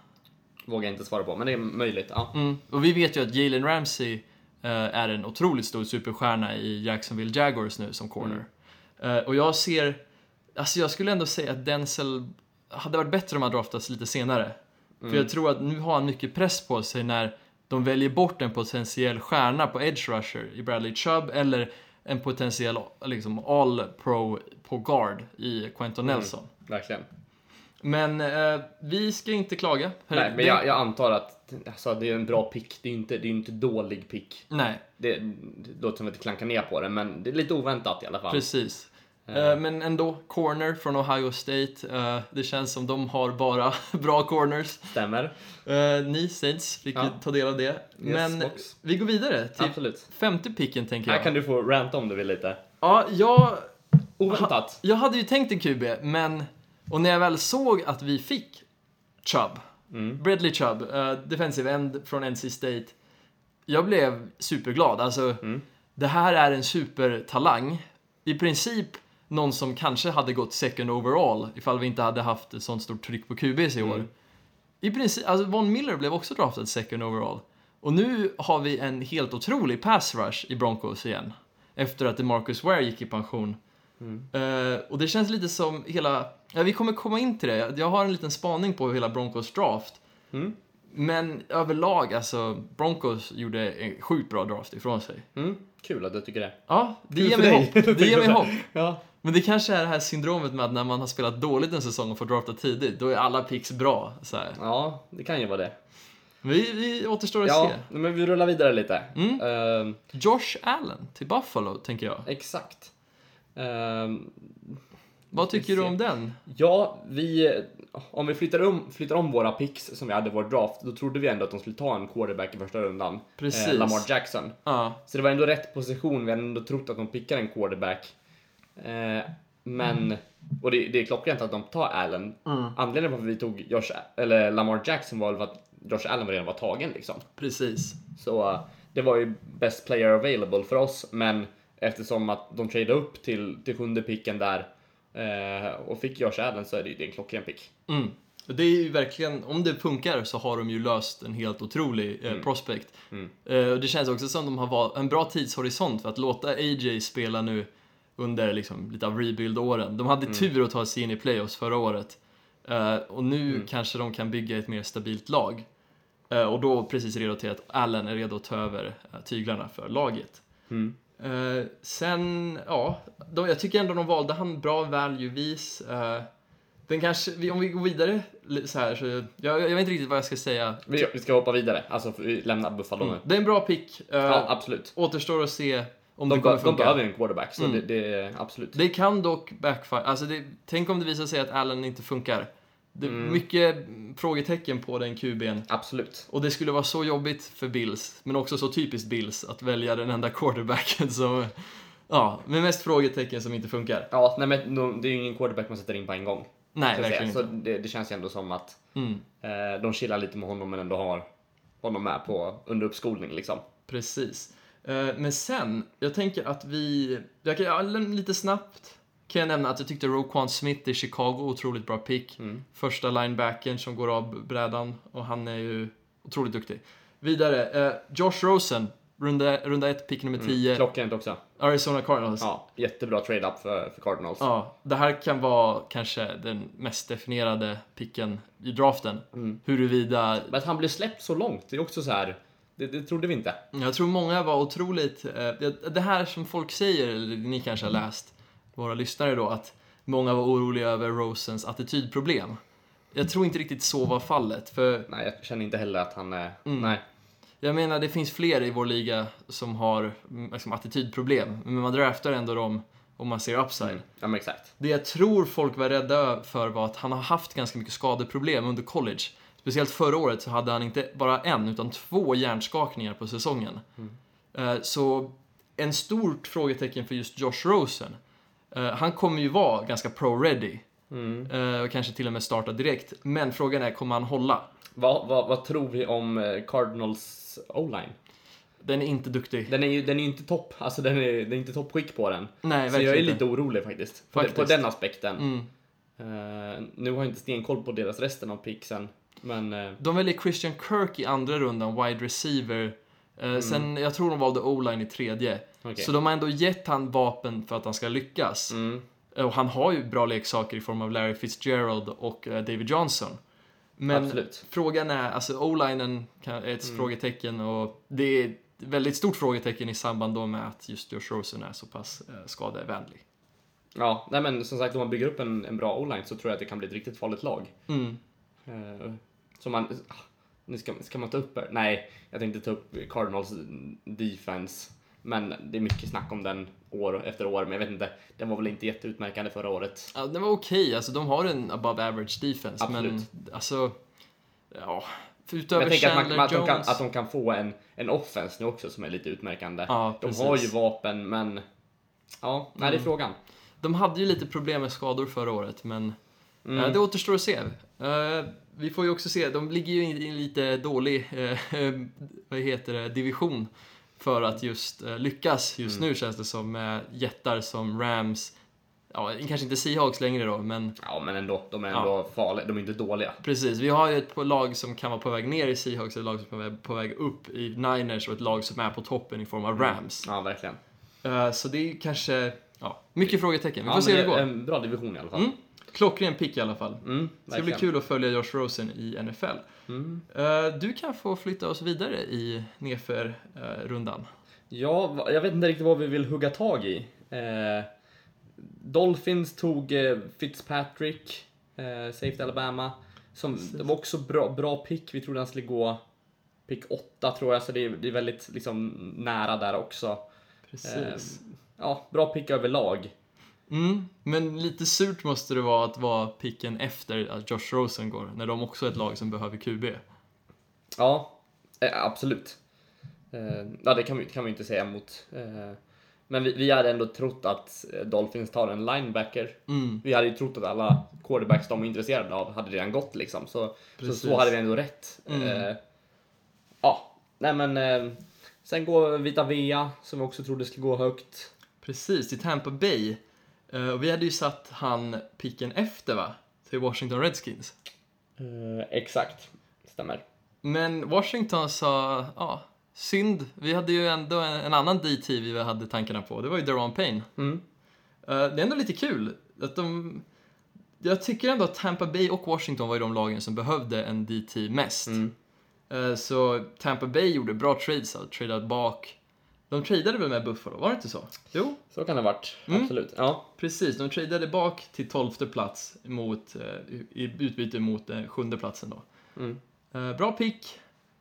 Vågar jag inte svara på, men det är möjligt. Ja. Mm. Och vi vet ju att Jalen Ramsey är en otroligt stor superstjärna i Jacksonville Jaguars nu som corner. Eh, och jag ser, alltså jag skulle ändå säga att Denzel hade varit bättre om han draftats lite senare. För jag tror att nu har han mycket press på sig när de väljer bort en potentiell stjärna på edge rusher i Bradley Chubb eller en potentiell liksom, all-pro på guard i Quentin Nelson. Verkligen. Men eh, vi ska inte klaga. Nej, men jag, jag antar att alltså, det är en bra pick. Det är ju inte, det är inte dålig pick. Nej, Det, det låter som att jag klankar ner på det, men det är lite oväntat i alla fall. Precis. Eh, Men ändå, corner från Ohio State. Eh, Det känns som de har bara [LAUGHS] bra corners. Stämmer. Eh, Ni Saints fick Ja. ta del av det. Men box. vi går vidare till Absolut. femte picken tänker Här jag. kan du få ranta om du vill lite. Ja, jag, Oväntat. jag hade ju tänkt en QB, men... Och när jag väl såg att vi fick Chubb, Mm. Bradley Chubb, uh, defensive end från NC State. Jag blev superglad. Alltså, Mm. det här är en supertalang. I princip någon som kanske hade gått second overall ifall vi inte hade haft ett sånt stort tryck på QBs i år. Mm. I princip, alltså Von Miller blev också draftad second overall. Och nu har vi en helt otrolig pass rush i Broncos igen. Efter att Marcus Ware gick i pension. Mm. Eh, och det känns lite som hela... Ja, vi kommer komma in till det. Jag har en liten spaning på hela Broncos draft. Mm. Men överlag, alltså, Broncos gjorde en sjukt bra draft ifrån sig. Mm. Kul att du tycker det. Ja, det Kul ger mig dig. hopp. Det [LAUGHS] ger mig hopp. Ja. Men det kanske är det här syndromet med att när man har spelat dåligt en säsong och får drafta tidigt, då är alla picks bra. Så här. ja, det kan ju vara det. Vi, vi återstår att Ja, se. men vi rullar vidare lite. Mm. Ehm, Josh Allen till Buffalo, tänker jag. exakt. Ehm, Vad tycker du om den? ja, vi... Om vi flyttar om, flyttar om våra picks som vi hade i vår draft, då trodde vi ändå att de skulle ta en quarterback i första rundan. Precis. Eh, Lamar Jackson. Ja, Så det var ändå rätt position, vi hade ändå trott att de pickar en quarterback. Eh, men, och det, det är klockrent att de tar Allen. Anledningen till att vi tog Josh, eller Lamar Jackson var väl för att Josh Allen redan var tagen liksom. precis. Så eh, det var ju best player available för oss, men eftersom att de tradade upp till, till sjunde picken där Eh, och fick Josh Allen så är det ju en klockren pick. Mm. Det är ju verkligen, om det funkar så har de ju löst en helt otrolig eh, prospect. Eh, och det känns också som de har valt en bra tidshorisont för att låta AJ spela nu under liksom, lite av rebuild-åren. De hade tur att ta sig in i playoffs förra året. Eh, och nu kanske de kan bygga ett mer stabilt lag. Eh, och då precis redo till att Allen är redo att ta över eh, tyglarna för laget. Eh, sen, ja, de, jag tycker ändå de valde han bra value-vis. Eh, den kanske, om vi går vidare så här, så jag, jag vet inte riktigt vad jag ska säga. Vi, vi ska hoppa vidare, alltså vi lämnar Buffalo nu. Det är en bra pick. Eh, Ja, absolut. återstår att se om De, det kommer be- de funka. behöver en quarterback, så Mm. det, det absolut. Det kan dock backfire. Alltså det, tänk om det visar sig att Allen inte funkar. Det är Mm. mycket frågetecken på den QB'n. Absolut. Och det skulle vara så jobbigt för Bills, men också så typiskt Bills, att välja den enda [LAUGHS] quarterbacken som... Ja, med mest frågetecken som inte funkar. Ja, nej men de, det är ju ingen quarterback man sätter in på en gång. Nej, så verkligen Så inte. det, det känns ju ändå som att Mm, eh, de chillar lite med honom men ändå har honom med på under uppskolning liksom. precis. Eh, Men sen, jag tänker att vi... Jag kan, ja, lite snabbt kan jag nämna att jag tyckte Roquan Smith i Chicago, otroligt bra pick. Mm. Första linebacken som går av brädan och han är ju otroligt duktig. Vidare, eh, Josh Rosen, runda, runda ett, pick nummer 10, Klockrent också. Arizona Cardinals. Ja, jättebra trade-up för, för Cardinals. Ja, det här kan vara kanske den mest definierade picken i draften. Mm. Huruvida, Men att han blev släppt så långt, det är också så här. Det, det trodde vi inte. jag tror många var otroligt, eh, det- det här som folk säger, eller ni kanske har läst, våra lyssnare då, att många var oroliga över Rosens attitydproblem. Jag tror inte riktigt så var fallet, för Nej, jag känner inte heller att han är... Mm. Nej. jag menar det finns fler i vår liga som har mm, liksom, attitydproblem, men man draftar ändå dem om man ser upside. Mm. Ja, men exakt. Det jag tror folk var rädda för var att han har haft ganska mycket skadeproblem under college. Speciellt förra året så hade han inte bara en, utan två hjärnskakningar på säsongen. Eh, Så en stort frågetecken för just Josh Rosen. Eh, Han kommer ju vara ganska pro-ready. Mm. Och kanske till och med starta direkt. Men frågan är, kommer han hålla? Vad, vad, vad tror vi om eh, Cardinals O-line? Den är inte duktig. Den är ju den är inte topp, alltså den är, det är inte toppskick på den. Nej, så jag är lite inte. orolig faktiskt. På, Faktiskt. på den aspekten. Mm. Eh, nu har jag inte stenkoll på deras resten av picksen. Men eh, De väljer Christian Kirk i andra rundan, wide receiver. Eh, Sen, jag tror de valde O-line i tredje. Okej. Så de har ändå gett han vapen för att han ska lyckas. Mm. Och han har ju bra leksaker i form av Larry Fitzgerald och eh, David Johnson. Men Absolut. frågan är, alltså O-linen är ett frågetecken och det är ett väldigt stort frågetecken i samband då med att just Josh Rosen är så pass eh, skadevänlig. Ja, nej men som sagt om man bygger upp en, en bra O-line så tror jag att det kan bli ett riktigt farligt lag. Mm. Eh, så man... ah, Nu ska, ska man ta upp... Nej, jag tänkte ta upp Cardinals defense. Men det är mycket snack om den år efter år, men jag vet inte. Den var väl inte jätteutmärkande förra året. Ja, den var okej, alltså de har en above average defense, Absolut. men alltså... Ja, för Men utöver jag tänker att, man, att, de kan, att de kan få en, en offense nu också som är lite utmärkande. Ja, de har ju vapen, men... Ja, nej, det är frågan. De hade ju lite problem med skador förra året, men Mm. eh, det återstår att se. Eh, vi får ju också se, de ligger ju i en lite dålig, eh, [LAUGHS] vad heter det, division för att just eh, lyckas just Mm. nu känns det som med jättar som Rams, ja, kanske inte Seahawks längre då, men Ja, men ändå. De är Ja. ändå farliga. De är inte dåliga. precis. Vi har ju ett lag som kan vara på väg ner i Seahawks, ett lag som är på väg, upp i Niners och ett lag som är på toppen i form av Rams. Ja, verkligen. Eh, så det är kanske, ja, mycket frågetecken. Vi får ja, se hur det går. En bra division i alla fall. Mm. Klockren pick i alla fall. Mm, Det ska bli kul att följa Josh Rosen i NFL. Mm. Eh, du kan få flytta oss vidare i nerför eh. Ja, jag vet inte riktigt vad vi vill hugga tag i. Eh, Dolphins tog Fitzpatrick, Safety Alabama. Som, det var också bra, bra pick. Vi trodde han skulle gå pick 8 tror jag, så det är, det är väldigt liksom, nära där också. Precis. Ja, bra pick överlag. Mm, men lite surt måste det vara att vara picken efter att Josh Rosen går, när de också är ett lag som behöver QB. Ja, eh, absolut. Eh, ja, det kan vi, kan vi inte säga emot. Eh, men vi, vi hade ändå trott att Dolphins tar en linebacker. Mm, Vi hade ju trott att alla quarterbacks de var intresserade av hade redan gått liksom. Så, så, Precis. så hade vi ändå rätt. Mm. Ja, nej men. Sen går Vita Vea som vi också trodde skulle gå högt. precis, till Tampa Bay. Och vi hade ju satt han picken efter va? Till Washington Redskins. Eh, exakt, stämmer. Men Washington sa, ja, synd. Vi hade ju ändå en, en annan DT vi hade tankarna på. Det var ju Deron Payne. Mm. Eh, det är ändå lite kul att de... Jag tycker ändå att Tampa Bay och Washington var ju de lagen som behövde en DT mest. Mm. Så Tampa Bay gjorde bra trades, alltså, tradade bak. De tradade väl med Buffalo, var det inte så? Jo, Så kan det ha varit, Mm. absolut. Ja. precis. De tradade bak till tolfte plats mot, eh, i utbyte mot eh, sjunde platsen då. Mm. Eh, Bra pick.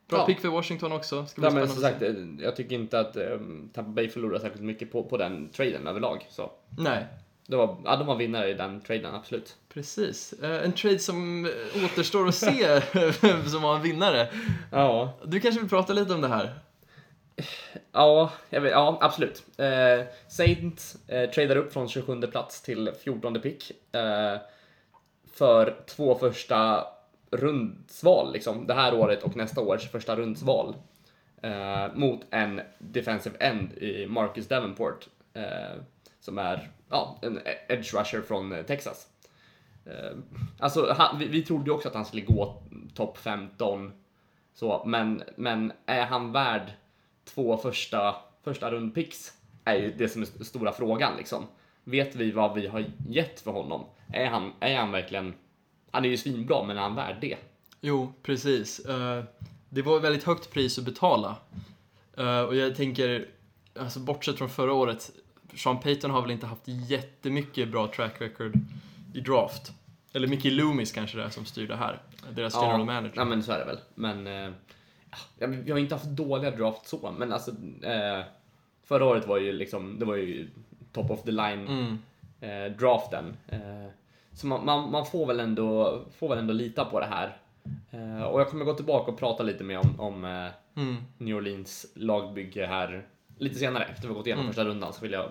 Bra Ja. pick för Washington också. Ska Ja, men som sagt, jag tycker inte att um, Tampa Bay förlorade särskilt mycket på, på den traden överlag. Så Nej, det var, ja, de var vinnare i den traden, absolut. precis. En trade som återstår att se [LAUGHS] som var en vinnare. Ja, Du kanske vill prata lite om det här? Ja, jag vet, ja absolut. Eh, Saint eh, tradar upp från 27 plats till 14 pick. Eh, för två första rundsval, liksom. Det här året och nästa års första rundsval. Eh, mot en defensive end i Marcus Davenport. Eh, som är ja, en edge rusher från eh, Texas. Eh, alltså, han, vi, vi trodde ju också att han skulle gå topp 15. Så, men, men är han värd två första, första rundpicks? Är ju det som är st- stora frågan liksom. Vet vi vad vi har gett för honom? Är han, är han verkligen... Han är ju svinbra, men är han värd det? Jo, precis. Eh, Det var ett väldigt högt pris att betala. Eh, Och jag tänker, alltså bortsett från förra året, Sean Payton har väl inte haft jättemycket bra track record i draft. Eller Mickey Loomis kanske det är som styr det här, deras general manager. Ja, men så är det väl. Men vi har inte haft dåliga draft så, men alltså eh, förra året var ju liksom, det var ju top of the line Mm, eh, draften. Eh, så man, man, man får, väl ändå, får väl ändå lita på det här. Eh, och jag kommer gå tillbaka och prata lite mer om, om eh, mm, New Orleans lagbygge här lite senare. Efter vi gått igenom Mm. första rundan så vill jag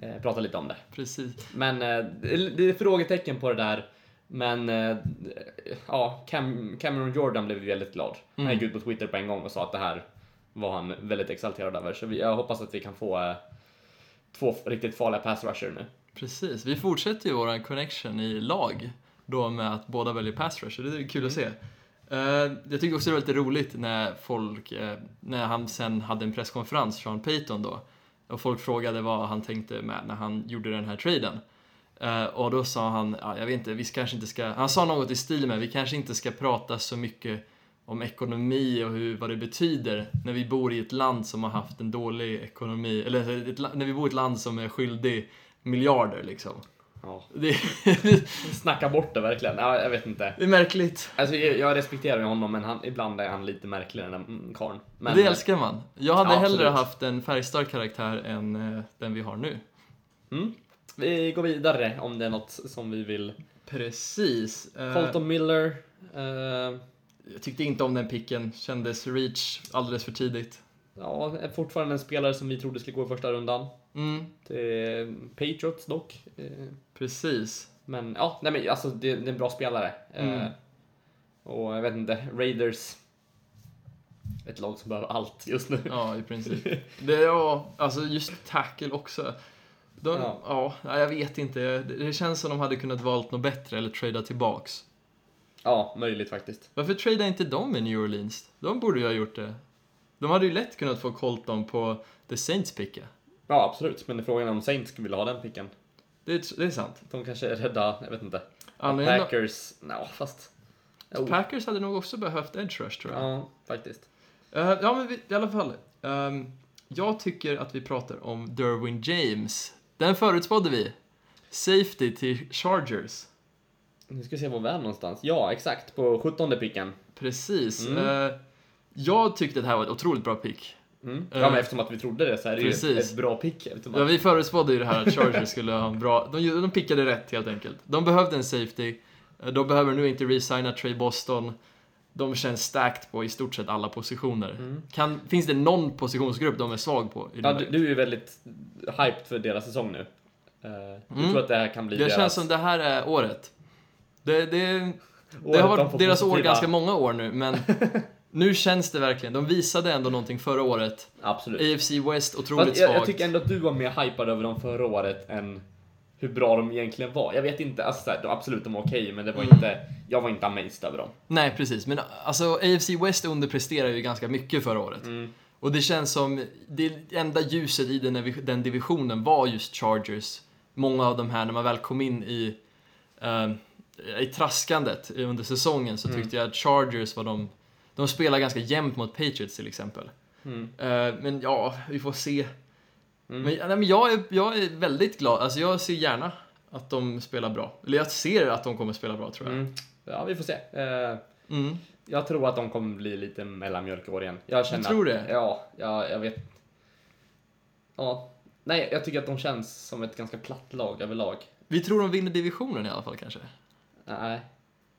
eh, prata lite om det. precis. Men det det är frågetecken på det där. Men eh, ja, Cam, Cameron Jordan blev väldigt glad. Han Mm. gick ut på Twitter på en gång och sa att det här var han väldigt exalterad över. Så vi, jag hoppas att vi kan få eh, två riktigt farliga pass rusher nu. Precis. Vi fortsätter ju vår connection i lag då med att båda väljer pass rush, så det är kul att se. Eh, jag tycker också det var lite roligt när folk, när han sen hade en presskonferens, Sean Payton då, och folk frågade vad han tänkte med när han gjorde den här traden. Eh, och då sa han, ja, jag vet inte, vi kanske inte ska, han sa något i stil med, vi kanske inte ska prata så mycket om ekonomi och hur, vad det betyder när vi bor i ett land som har haft en dålig ekonomi, eller ett, när vi bor i ett land som är skyldig miljarder liksom. Ja. Det, [LAUGHS] Snacka bort det verkligen. Ja, jag vet inte. det är märkligt. Alltså, jag, jag respekterar honom, men han, ibland är han lite märklig den där mm, karln. Men, det älskar man. Jag hade Ja, hellre absolut. haft en färgstark karaktär än eh, den vi har nu. Mm. Vi går vidare om det är något som vi vill. Precis. Eh, Colton Miller. eh, jag tyckte inte om den picken. Kändes reach alldeles för tidigt. ja, är fortfarande en spelare som vi trodde skulle gå i första rundan. Mm, Det är Patriots dock. Eh, precis. Men ja, nej men alltså det, det är en bra spelare. Mm. Och jag vet inte, Raiders. Ett lag som behöver allt just nu. Ja, i princip. [LAUGHS] Det, ja, alltså just tackle också. De, Ja. ja. jag vet inte. Det, känns som de hade kunnat valt något bättre eller trada tillbaks. Ja, möjligt faktiskt. Varför tradar inte de med New Orleans? De borde ju ha gjort det. De hade ju lätt kunnat få Colton på The Saints picka. Ja, absolut. Men frågan är om Saints skulle vilja ha den picken. Det är, det är sant. De kanske är rädda, jag vet inte. Anledningen- Packers, ja fast... Jo. Packers hade nog också behövt edge rush tror jag. Ja, faktiskt. Eh, ja, men vi, i alla fall. Ehm, jag tycker att vi pratar om Derwin James. Den förutspådde vi. Safety till Chargers. Nu ska vi se var vi är någonstans. Ja, exakt. På 17 picken. Precis. Mm. Eh, jag tyckte det här var ett otroligt bra pick. Mm. Ja, men eftersom att vi trodde det så är det ju ett bra pick. Ja, vi förutspådde ju det här att Chargers skulle ha en bra... De, de pickade rätt helt enkelt. De behövde en safety. Eh, De behöver nu inte resigna Trey Boston. De känns stacked på i stort sett alla positioner. Mm. Kan, finns det någon positionsgrupp de är svag på? Ja, det du, du är ju väldigt hyped för deras säsong nu. Uh, Du Mm. tror att det här kan bli Det deras... känns som det här är året. Det, det, det året har de varit får deras år positiva- ganska många år nu, men [LAUGHS] nu känns det verkligen. De visade ändå någonting förra året. Absolut. AFC West, otroligt Fast jag, jag svagt. tycker ändå att du var mer hypad över dem förra året än hur bra de egentligen var. Jag vet inte, alltså, så här, absolut de var okej, men det var Mm. inte, jag var inte amazed över dem. Nej, precis. Men alltså AFC West underpresterar ju ganska mycket förra året. Mm. Och det känns som det enda ljuset i den, den divisionen var just Chargers. Många av de här, när man väl kom in i, eh, i traskandet under säsongen så Mm. tyckte jag att Chargers var de, de spelar ganska jämnt mot Patriots till exempel. Eh, men ja, vi får se. Mm. Men, nej, men jag, är, jag är väldigt glad, alltså jag ser gärna att de spelar bra. Eller jag ser att de kommer spela bra tror jag. Mm. Ja, vi får se. Eh, Mm. jag tror att de kommer bli lite mellanmjölk i år igen. Jag känner tror att, det? Ja, ja, jag vet. Ja. Nej, jag tycker att de känns som ett ganska platt lag överlag. Vi tror de vinner divisionen i alla fall kanske. Nej.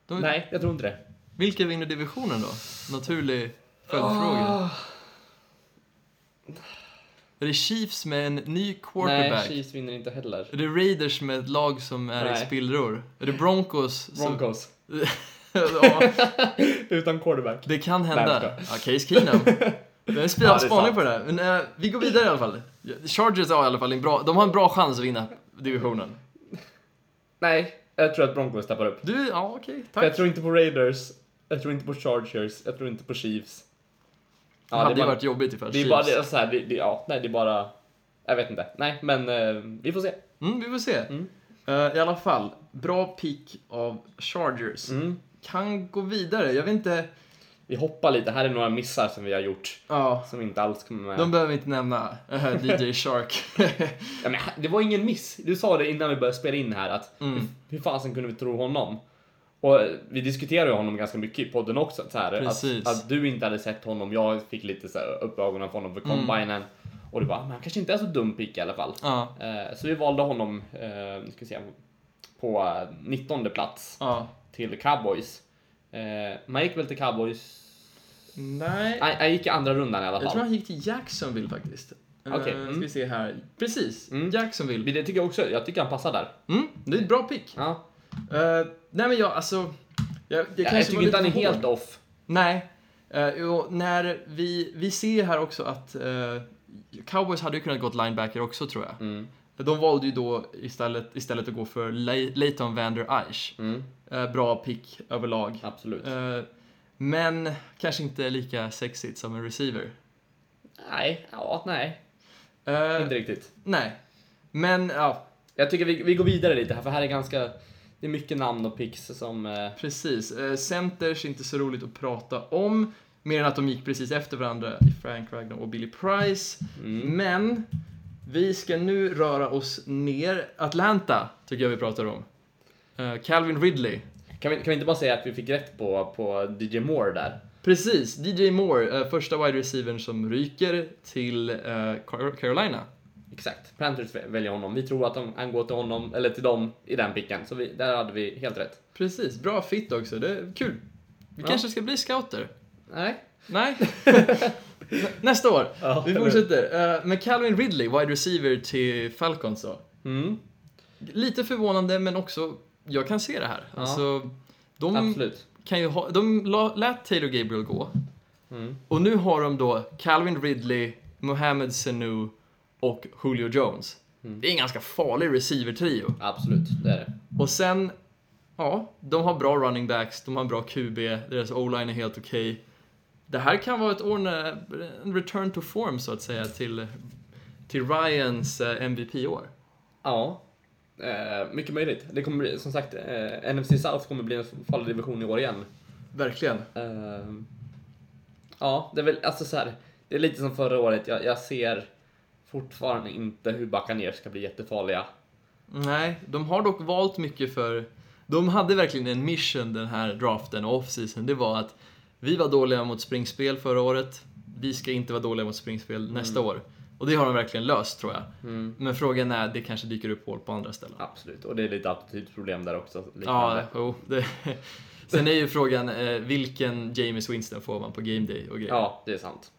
De, Nej, jag tror inte det. Vilka vinner divisionen då? Naturlig följdfråga. Ah. Är det Chiefs med en ny Nej, quarterback? Chiefs vinner inte heller. är det Raiders med ett lag som är i Nej. spillror? Är det Broncos? som- Broncos. [LAUGHS] ja, [LAUGHS] Utan quarterback. det kan Nej, hända. jag Ja, Case Keenum. Vi har en Ja, det är spaning på det här. Men eh, vi går vidare i alla fall. Chargers har i alla fall en bra, de har en bra chans att vinna divisionen. Nej, jag tror att Broncos tappar upp. Du, ja okej, För tack. Jag tror inte på Raiders, jag tror inte på Chargers, jag tror inte på Chiefs. Det hade ju bara, varit jobbigt ifall det är bara det, är så här, det, det, ja, nej, det är bara... Jag vet inte. Nej, men eh, vi får se. Mm, vi får se. Mm. Eh, I alla fall, bra pick av Chargers. Mm. Kan gå vidare, jag vet inte... Vi hoppar lite. Här är några missar som vi har gjort. Ja, Som inte alls kommer med. de behöver vi inte nämna. Eh, [LAUGHS] DJ Shark. [LAUGHS] Ja, men det var ingen miss. Du sa det innan vi började spela in här att Mm. hur fasen kunde vi tro honom? Och eh, vi diskuterade ju honom ganska mycket i podden också. Så här, att, att du inte hade sett honom. Jag fick lite så här, upp ögonen för honom för Mm. combinen. Och du bara, men han kanske inte är så dum pick i alla fall. ja, Eh, så vi valde honom, eh, nu ska vi se, på eh, 19 plats ja. till Cowboys. Eh, man gick väl till Cowboys? Nej. Jag gick i andra rundan i alla Jag fall. tror han gick till Jacksonville faktiskt. Eh, Okej, Ska mm. vi se här. Precis, Mm. Jacksonville. Det tycker jag också. Jag tycker han passar där. Mm, det är ett bra pick. Ja. Eh, nej men jag, alltså... Jag, jag, Jag, kanske tycker var inte han är helt off. Nej. Uh, och när vi, vi ser här också att eh, Cowboys hade ju kunnat gått linebacker också tror jag. Mm. De valde ju då istället, istället att gå för Le- Leighton Vander Eich. Mm. Eh, bra pick överlag. Absolut. Eh, men kanske inte lika sexigt som en receiver. Nej, ja, nej. Eh, Inte riktigt. nej. Men ja, Jag tycker vi, vi går vidare lite här, för här är ganska... Det är mycket namn och picks som... Eh, precis. Eh, centers är inte så roligt att prata om. Mer än att de gick precis efter varandra i Frank Ragnar och Billy Price. mm. Men vi ska nu röra oss ner. Atlanta tycker jag vi pratar om. Eh, Calvin Ridley. kan, vi, kan vi inte bara säga att vi fick rätt på, på DJ Moore där? Precis, DJ Moore, eh, första wide receivern som ryker till eh, Car- Carolina. Exakt. Panthers vä- väljer honom. Vi tror att de, han går till honom, eller till dem, i den picken. Så vi, där hade vi helt rätt. Precis, bra fit också. Det är kul. Vi Ja. kanske ska bli scouter. Nej. Nej. [LAUGHS] Nästa år. Ja, vi fortsätter. Uh, med Calvin Ridley, wide receiver till Falcons då. Mm. Lite förvånande, men också, jag kan se det här. Ja. Alltså, de Absolut. kan ju ha, de lät Taylor Gabriel gå. Mm. Och nu har de då Calvin Ridley, Mohamed Sanu och Julio Jones. Mm. Det är en ganska farlig receiver-trio. Absolut, det är det. Och sen, ja, de har bra running backs, de har en bra QB, deras o-line är helt okej. Det här kan vara ett år när, en return to form så att säga till, till Ryans eh, MVP-år. Ja. Eh, mycket möjligt. Det kommer bli, som sagt, eh, NFC South kommer bli en farlig division i år igen. Verkligen. Eh, ja, det är väl alltså så här. Det är lite som förra året. Jag, jag ser fortfarande inte hur Buccaneers ska bli jättefarliga. Nej, de har dock valt mycket för... De hade verkligen en mission den här draften och off-season. Det var att vi var dåliga mot springspel förra året. Vi ska inte vara dåliga mot springspel nästa år. Och det har de verkligen löst tror jag. Mm. Men frågan är, det kanske dyker upp hål på andra ställen. Absolut, och det är lite attitydproblem där också. Ja, liknande. jo. Det. [LAUGHS] Sen är ju frågan, eh, vilken James Winston får man på game day och grejer. ja, det är sant.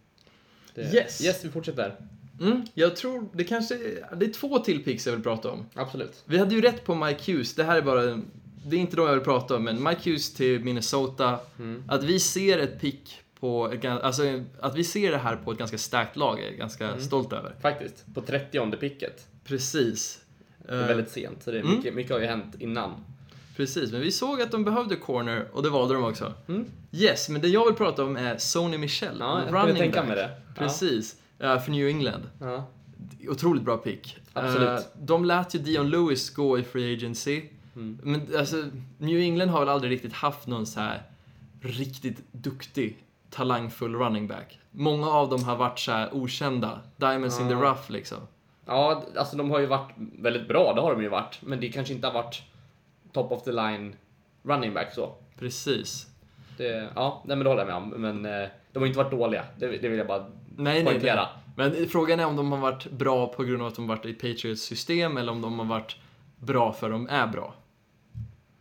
Det, Yes. Yes, vi fortsätter. Mm, jag tror, det kanske, det är två till picks jag vill prata om. Absolut. Vi hade ju rätt på Mike Hughes, det här är bara, det är inte de jag vill prata om, men Mike Hughes till Minnesota. Mm. Att vi ser ett pick på, alltså att vi ser det här på ett ganska starkt lag är jag ganska Mm. stolt över. Faktiskt, på 30 picket. Precis. Det är Eh, väldigt sent, så det är Mm. mycket, mycket har ju hänt innan. Precis, men vi såg att de behövde corner och det valde de också. Mm. Yes, men det jag vill prata om är Sony Michel, Ja, jag kunde tänka mig det. Ja. Precis, eh, för New England. Ja. Otroligt bra pick. Absolut. Eh, de lät ju Dion Lewis gå i Free Agency. Mm. Men alltså, New England har väl aldrig riktigt haft någon så här riktigt duktig, talangfull running back. Många av dem har varit så här okända, diamonds in the Ja. rough liksom. ja, alltså de har ju varit väldigt bra, det har de ju varit. Men det kanske inte har varit top of the line running back så. Precis. Det, ja, nej, men det håller jag med om. Men eh, de har inte varit dåliga, det, det vill jag bara Nej, nej, poängtera. nej. Men frågan är om de har varit bra på grund av att de varit i Patriots system eller om de har varit bra för de är bra.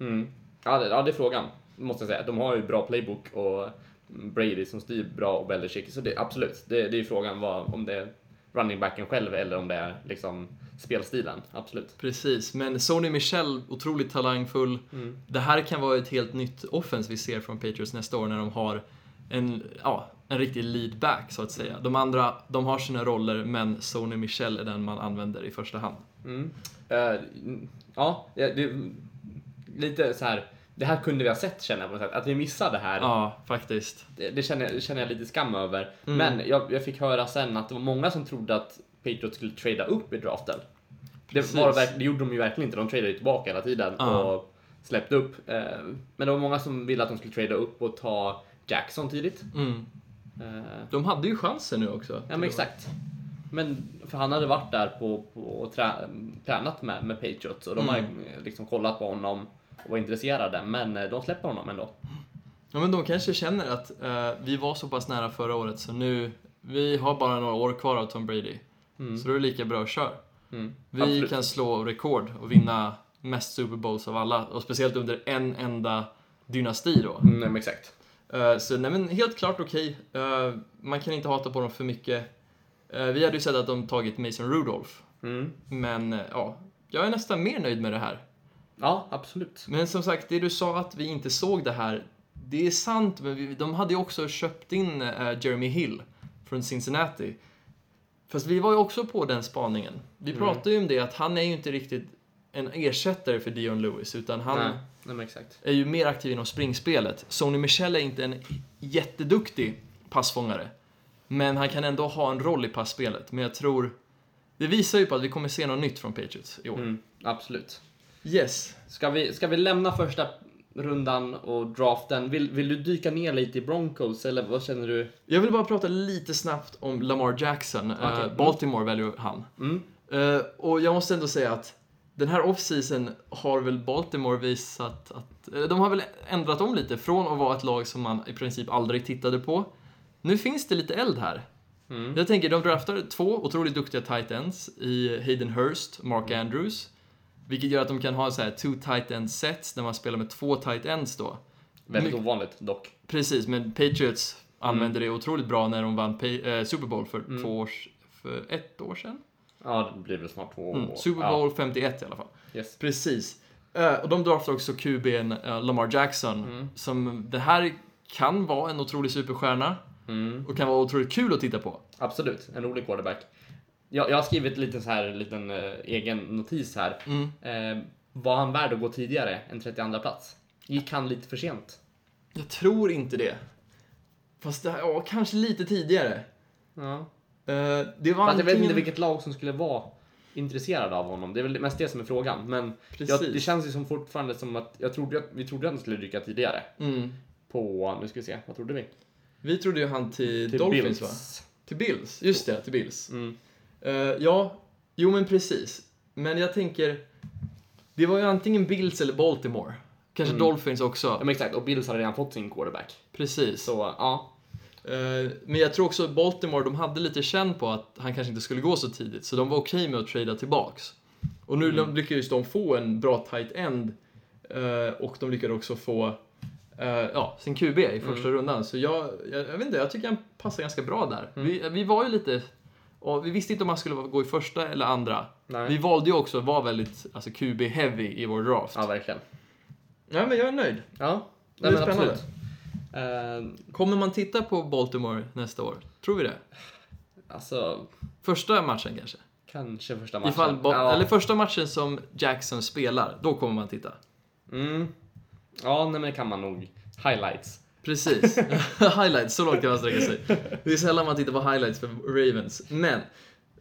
Mm. Ja, det, ja, det är frågan, måste jag säga. De har ju bra playbook och Brady som styr bra och Belichick. Så det, absolut, det, det är frågan vad, om det är running backen själv eller om det är liksom spelstilen. Absolut. Precis, men Sony Michel, otroligt talangfull. Mm. Det här kan vara ett helt nytt offens vi ser från Patriots nästa år när de har en, ja, en riktig lead back så att säga. De andra, de har sina roller men Sony Michel är den man använder i första hand. Mm. Eh, ja, det, lite så här. Det här kunde vi ha sett känner jag på något sätt. Att vi missade det här. Ja, faktiskt. Det, det, känner, det känner jag lite skam över. Mm. Men jag, jag fick höra sen att det var många som trodde att Patriots skulle trada upp i draften. Det, var, det gjorde de ju verkligen inte. De tradade ju tillbaka hela tiden Ja. och släppte upp. Eh, men det var många som ville att de skulle trada upp och ta Jackson tidigt. Mm. Eh, De hade ju chansen nu också. ja men exakt. Men för han hade varit där på, på och trä, tränat med, med Patriots och de Mm. har liksom kollat på honom och var intresserade. Men eh, de släpper honom ändå. Ja, men de kanske känner att eh, vi var så pass nära förra året så nu, vi har bara några år kvar av Tom Brady. Mm. Så då är det lika bra att köra. Mm. Vi Absolut. kan slå rekord och vinna mest Super Bowls av alla. Och speciellt under en enda dynasti då. Mm, exakt. Eh, så nej men helt klart okej. Eh, man kan inte hata på dem för mycket. Eh, vi hade ju sett att de tagit Mason Rudolph. Mm. Men ja, jag är nästan mer nöjd med det här. Ja, absolut. Men som sagt, det du sa att vi inte såg det här. Det är sant, men vi, de hade ju också köpt in Jeremy Hill från Cincinnati. Fast vi var ju också på den spaningen. Vi Mm. pratade ju om det att han är ju inte riktigt en ersättare för Dion Lewis, utan han Nej, nej är ju mer aktiv inom springspelet. Sony Michel är inte en jätteduktig passfångare. Men han kan ändå ha en roll i passspelet. Men jag tror... Det visar ju på att vi kommer se något nytt från Patriots i år. Mm, absolut. Yes. Ska vi, ska vi lämna första rundan och draften? Vill, vill du dyka ner lite i Broncos eller vad känner du? Jag vill bara prata lite snabbt om Lamar Jackson. Eh, Okej. Baltimore väljer han. Mm. Eh, och jag måste ändå säga att den här offseason har väl Baltimore visat att... de har väl ändrat om lite från att vara ett lag som man i princip aldrig tittade på. Nu finns det lite eld här. Mm. Jag tänker, de draftar två otroligt duktiga tight ends i Hayden Hurst, Mark Andrews. Vilket gör att de kan ha så här two tight end sets där man spelar med två tight ends då. Väldigt My- ovanligt dock. Precis, men Patriots använde det otroligt bra när de vann eh, Super Bowl för, Mm. två års, för ett år sedan. Ja, det blir väl snart två Mm. år. Super Bowl 51 i alla fall. Ja, yes. Precis. Eh, och de draftar också QB'n uh, Lamar Jackson. Mm. Som det här kan vara en otrolig superstjärna Mm. och kan vara otroligt kul att titta på. Absolut, en rolig quarterback. Jag, jag har skrivit lite så här, en liten eh, egen notis här. Mm. Eh, var han värd att gå tidigare än 32 plats? Gick han lite för sent? Jag tror inte det. Fast det ja, kanske lite tidigare. Ja. Eh, det var Fast jag vet inte vilket lag som skulle vara intresserade av honom. Det är väl mest det som är frågan. Men jag, det känns ju som fortfarande som att jag trodde, att- vi trodde att han skulle rycka tidigare. Mm. På, nu ska vi se, vad trodde vi? Vi trodde ju han till, Till Dolphins Bills. va? Till Bills, just det, till Bills. Mm. Eh, ja, jo men precis. Men jag tänker, det var ju antingen Bills eller Baltimore. Kanske Mm. Dolphins också. Ja, men exakt, och Bills hade redan fått sin quarterback. Precis. Så ja, men jag tror också Baltimore, de hade lite känn på att han kanske inte skulle gå så tidigt. Så de var okej med att trada tillbaks. Och nu Mm. lyckades de få en bra tight end. eh, och de lyckades också få eh, ja, sin QB i första Mm. rundan. Så jag, jag, jag vet inte, jag tycker han passar ganska bra där. Mm. Vi, vi var ju lite... Och vi visste inte om han skulle gå i första eller andra. nej. Vi valde ju också att vara väldigt alltså, QB-heavy i vår draft. Ja, verkligen. Ja, men jag är nöjd. Ja, Det är nej, men spännande. absolut. Eh, Kommer man titta på Baltimore nästa år? Tror vi det? alltså, Första matchen kanske? Kanske första matchen. Ifall ja. Eller första matchen som Jackson spelar, då kommer man titta. Mm. Ja, nej, men det kan man nog. Highlights. Precis. [LAUGHS] [LAUGHS] highlights, så långt kan man sträcka sig. Det är sällan man tittar på highlights för Ravens. Men,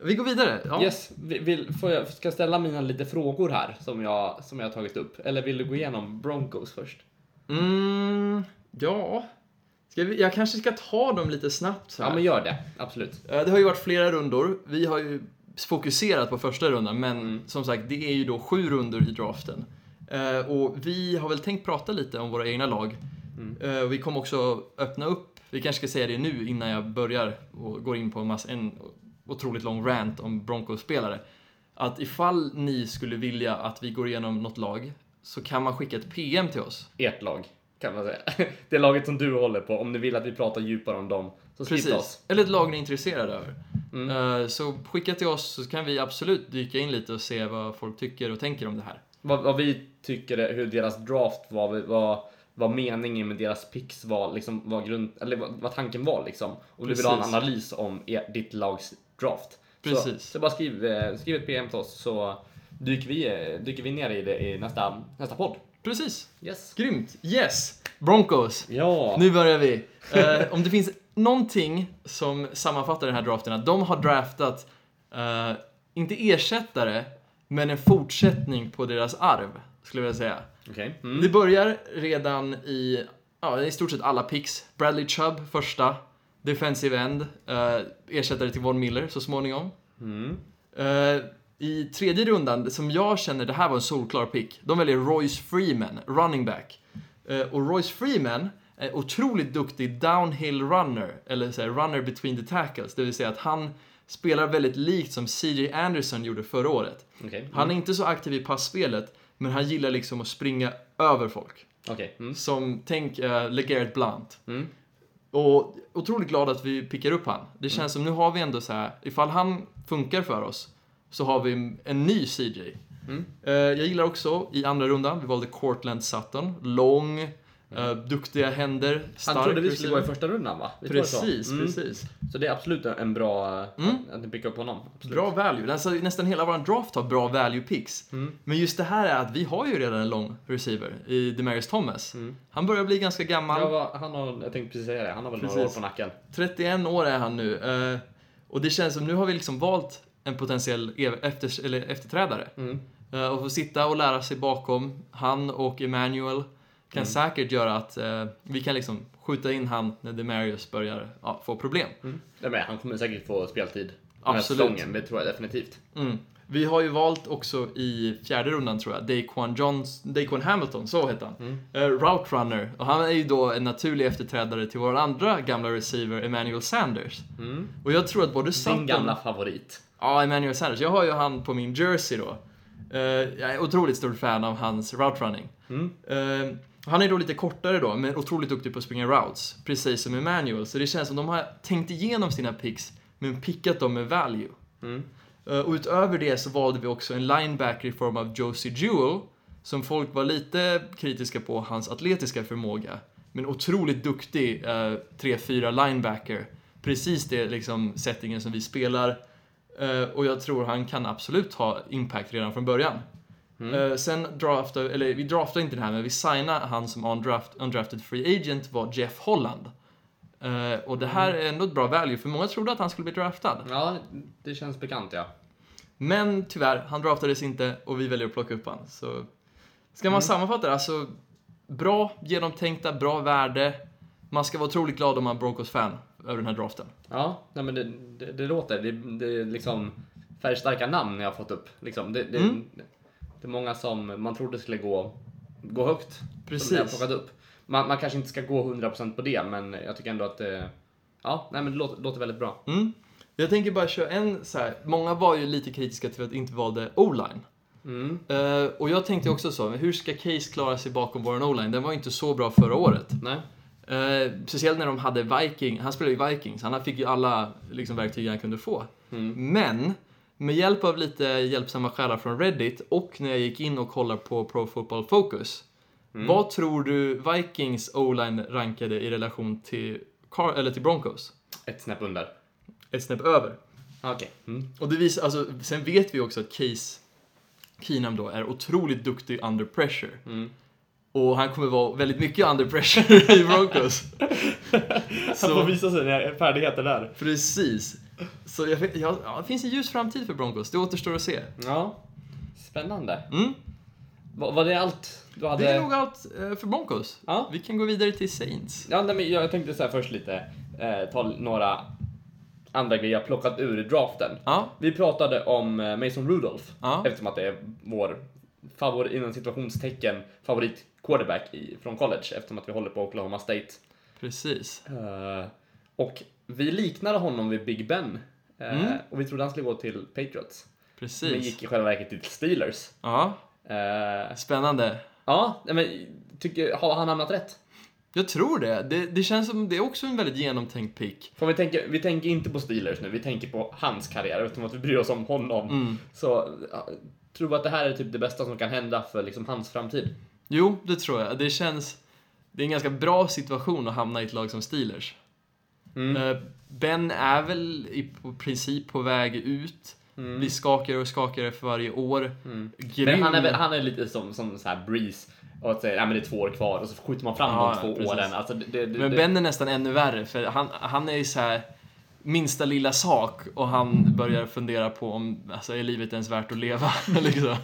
vi går vidare. Ja. Yes, vi- vill, får jag, ska jag ställa mina lite frågor här som jag, som jag har tagit upp? Eller vill du gå igenom Broncos först? Mm, ja. Vi, jag kanske ska ta dem lite snabbt så här. Ja, men gör det. Absolut. Eh, Det har ju varit flera rundor. Vi har ju fokuserat på första rundan, men Mm. som sagt, det är ju då sju rundor i draften. Eh, Och vi har väl tänkt prata lite om våra egna lag. Mm. Eh, vi kommer också öppna upp, vi kanske ska säga det nu innan jag börjar och går in på en, massa, en otroligt lång rant om Broncos-spelare. Att ifall ni skulle vilja att vi går igenom något lag så kan man skicka ett PM till oss. Ert lag, kan man säga. [LAUGHS] Det laget som du håller på. Om ni vill att vi pratar djupare om dem, så skriv till oss. Eller ett lag ni är intresserade över. Mm. Eh, Så skicka till oss så kan vi absolut dyka in lite och se vad folk tycker och tänker om det här. Vad, vad vi tycker, hur deras draft var, vad, vad meningen med deras picks var, liksom, vad, grund, eller vad, vad tanken var liksom. Om du vill ha en analys om er, ditt lags draft. Precis. Så, så bara skriv, eh, skriv ett PM till oss så dyker vi, eh, dyker vi ner i det i nästa, nästa podd. Precis. Yes. Grymt. Yes. Broncos. Ja. Nu börjar vi. Eh, om det finns någonting som sammanfattar den här draften, att de har draftat, eh, inte ersättare, men en fortsättning på deras arv, skulle jag vilja säga. Det Mm. börjar redan i, ja, i stort sett alla picks. Bradley Chubb första, defensive end, eh, ersättare till Von Miller så småningom. Mm. I tredje rundan, som jag känner, det här var en solklar pick. De väljer Royce Freeman, running back. Eh, och Royce Freeman är otroligt duktig downhill runner, eller så här, runner between the tackles. Det vill säga att han spelar väldigt likt som CJ Anderson gjorde förra året. Okej. Han är inte så aktiv i passspelet, men han gillar liksom att springa över folk. Okej. Mm. Som, tänk uh, LeGarrette Blunt. Mm. Och otroligt glad att vi pickar upp han. Det känns som nu har vi ändå så här, ifall han funkar för oss, så har vi en ny CJ. Mm. Eh, jag gillar också i andra rundan, vi valde Cortland Sutton. Lång, eh, duktiga händer, stark Han trodde vi skulle gå i första rundan va? Var det så? Precis, Mm. precis. Så det är absolut en bra, Mm. att ni pickar upp honom. Absolut. Bra value. Alltså, nästan hela vår draft har bra value picks. Mm. Men just det här är att vi har ju redan en lång receiver i Demarius Thomas. Mm. Han börjar bli ganska gammal. Ja, han har, jag tänkte precis säga det, han har väl några Precis. år på nacken. 31 år är han nu. eh, och det känns som nu har vi liksom valt en potentiell efter, eller efterträdare. Mm. Eh, och få sitta och lära sig bakom. Han och Emmanuel kan Mm. säkert göra att eh, vi kan liksom skjuta in han när Demarius börjar ja, få problem. Mm. Ja, men han kommer säkert få speltid den här Absolut. säsongen, det tror jag definitivt. Mm. Vi har ju valt också i fjärde rundan tror jag, Daquan, Johns, Daquan Hamilton, så heter han. Mm. Eh, route runner. Och han är ju då en naturlig efterträdare till vår andra gamla receiver, Emmanuel Sanders. Mm. Och jag tror att både Din Sutton... gamla favorit. Ja, Emmanuel Sanders. Jag har ju han på min jersey då. Eh, jag är otroligt stort fan av hans route running. Mm. Eh, han är då lite kortare då, men otroligt duktig på att springa routes. Precis som Emmanuel. Så det känns som de har tänkt igenom sina picks, men pickat dem med value. Mm. Eh, och utöver det så valde vi också en linebacker i form av Josie Jewell, som folk var lite kritiska på hans atletiska förmåga. Men otroligt duktig eh, 3-4 linebacker. Precis det liksom settingen som vi spelar. Eh, och jag tror han kan absolut ha impact redan från början. Mm. Eh, sen draftar, eller vi draftade inte det här, men vi signade han som undraft, undrafted free agent var Jeff Holland. Eh, och det här är ändå ett bra value, för många trodde att han skulle bli draftad. Ja, det känns bekant ja. Men tyvärr, han draftades inte och vi väljer att plocka upp han. Så ska man sammanfatta det, alltså bra, genomtänkta, bra värde. Man ska vara otroligt glad om man är Broncos-fan över den här draften. Ja, nej, men det, det, det låter, det, det är liksom färgstarka namn jag har fått upp. Liksom, det, det, Mm. det är många som man trodde skulle gå, gå högt. Som Precis. har plockat upp. Man, man kanske inte ska gå 100% på det, men jag tycker ändå att det, ja, nej, men det låter, låter väldigt bra. Mm. Jag tänker bara köra en så här. många var ju lite kritiska till att vi inte valde O-line. Mm. Eh, och jag tänkte också så, hur ska Case klara sig bakom vår O-line? Den var ju inte så bra förra året. Nej. Eh, speciellt när de hade Viking, han spelade ju Vikings, han fick ju alla liksom, verktyg han kunde få. Mm. Men, med hjälp av lite hjälpsamma själar från Reddit och när jag gick in och kollade på Pro Football Focus. Mm. Vad tror du Vikings O-line rankade i relation till, Car- eller till Broncos? Ett snäpp under. Ett snäpp över. Okej. Mm. Och det visar, alltså, sen vet vi också att Case Keenum då är otroligt duktig under pressure. Mm. Och han kommer vara väldigt mycket under pressure [LAUGHS] i Broncos. [LAUGHS] Han får visa sina färdigheter där. Precis. Så jag, vet- ja, det finns en ljus framtid för Broncos, det återstår att se. Ja. Spännande. Mm. Var, var det allt du hade? Det är nog allt eh, för Broncos. Ja. Vi kan gå vidare till Saints. Ja, nej, men jag tänkte så här först lite, eh, ta några andra grejer jag plockat ur draften. Ja, Vi pratade om eh, Mason Rudolph, Ja. eftersom att det är vår favorit, inom situationstecken, favorit quarterback i, från college, eftersom att vi håller på Oklahoma State. precis. Eh, och vi liknade honom vid Big Ben. eh, Mm. Och vi trodde han skulle gå till Patriots. Men Precis. gick i själva verket till Steelers. Ja, Eh, spännande. ja, men tycker, har han hamnat rätt? Jag tror det. det. Det känns som det är också en väldigt genomtänkt pick. För vi tänker, vi tänker inte på Steelers nu, vi tänker på hans karriär, eftersom att vi bryr oss om honom. Mm. Så tror du att det här är typ det bästa som kan hända för liksom hans framtid? Jo, det tror jag. Det känns... Det är en ganska bra situation att hamna i ett lag som Steelers. Mm. Eh, Ben är väl i princip på väg ut. Blir skakigare och skakigare för varje år. Grym. Men han är, väl- han är lite som, som så här Breeze och att säga, ja men det är två år kvar och så skjuter man fram Ja, de två precis. åren. Alltså, det, det, Men det, Ben är nästan ännu värre, för han, han är ju så här minsta lilla sak och han börjar fundera på om alltså, är livet ens värt att leva. [LAUGHS] liksom.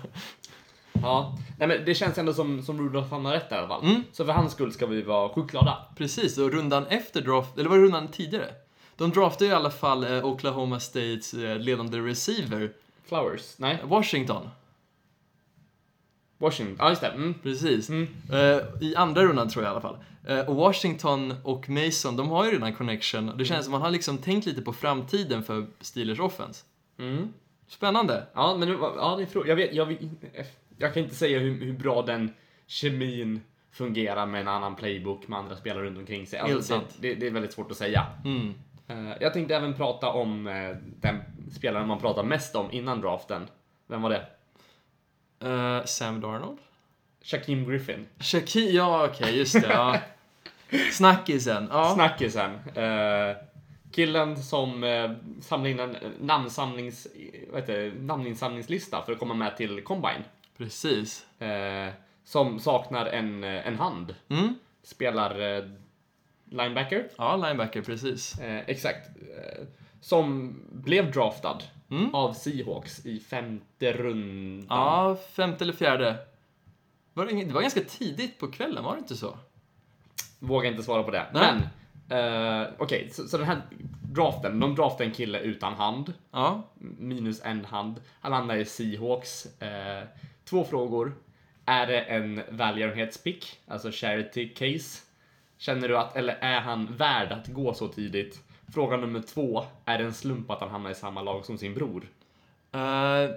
Ja, nej men det känns ändå som, som Rudolph hamnar rätt i alla fall. Mm. Så för hans skull ska vi vara sjukt glada. Precis, och rundan efter draft, eller var det rundan tidigare? De draftade i alla fall eh, Oklahoma States eh, ledande receiver, Flowers? Nej, Washington. Washington. Ja, just det. Mm. Precis. Mm. Eh, I andra rundan tror jag i alla fall. Eh, och Washington och Mason, de har ju redan connection. Det känns som man har liksom tänkt lite på framtiden för Steelers offense. Mm. Spännande. Ja, men ja, det är jag, vet, jag, vet- jag kan inte säga hur, hur bra den kemin fungerar med en annan playbook med andra spelare runt omkring sig. Alltså, det, det, det är väldigt svårt att säga. Mm. Eh, jag tänkte även prata om eh, den spelaren man pratar mest om innan draften. Vem var det? Eh, Sam Darnold? Shaquem Griffin. Shaki, ja okej, just det. Ja. [LAUGHS] Snackisen. Ja. Snackisen. Eh, killen som eh, samlade in en namnsamlings, vad heter det, namninsamlingslista för att komma med till Combine. Precis. Eh, som saknar en, eh, en hand. Mm. Spelar eh, linebacker. Ja, linebacker, precis. Eh, exakt. Eh, som blev draftad Mm. av Seahawks i femte rundan. Ja, femte eller fjärde. Var det, det var ganska tidigt på kvällen, var det inte så? Vågar inte svara på det. Men, eh, okej, så, så den här draften, de draftade en kille utan hand. Ja. minus en hand. Han hamnar i Seahawks. Eh, två frågor. Är det en välgörenhetspick, alltså charity case? Känner du att, eller är han värd att gå så tidigt? Fråga nummer två. Är det en slump att han hamnar i samma lag som sin bror? Eh,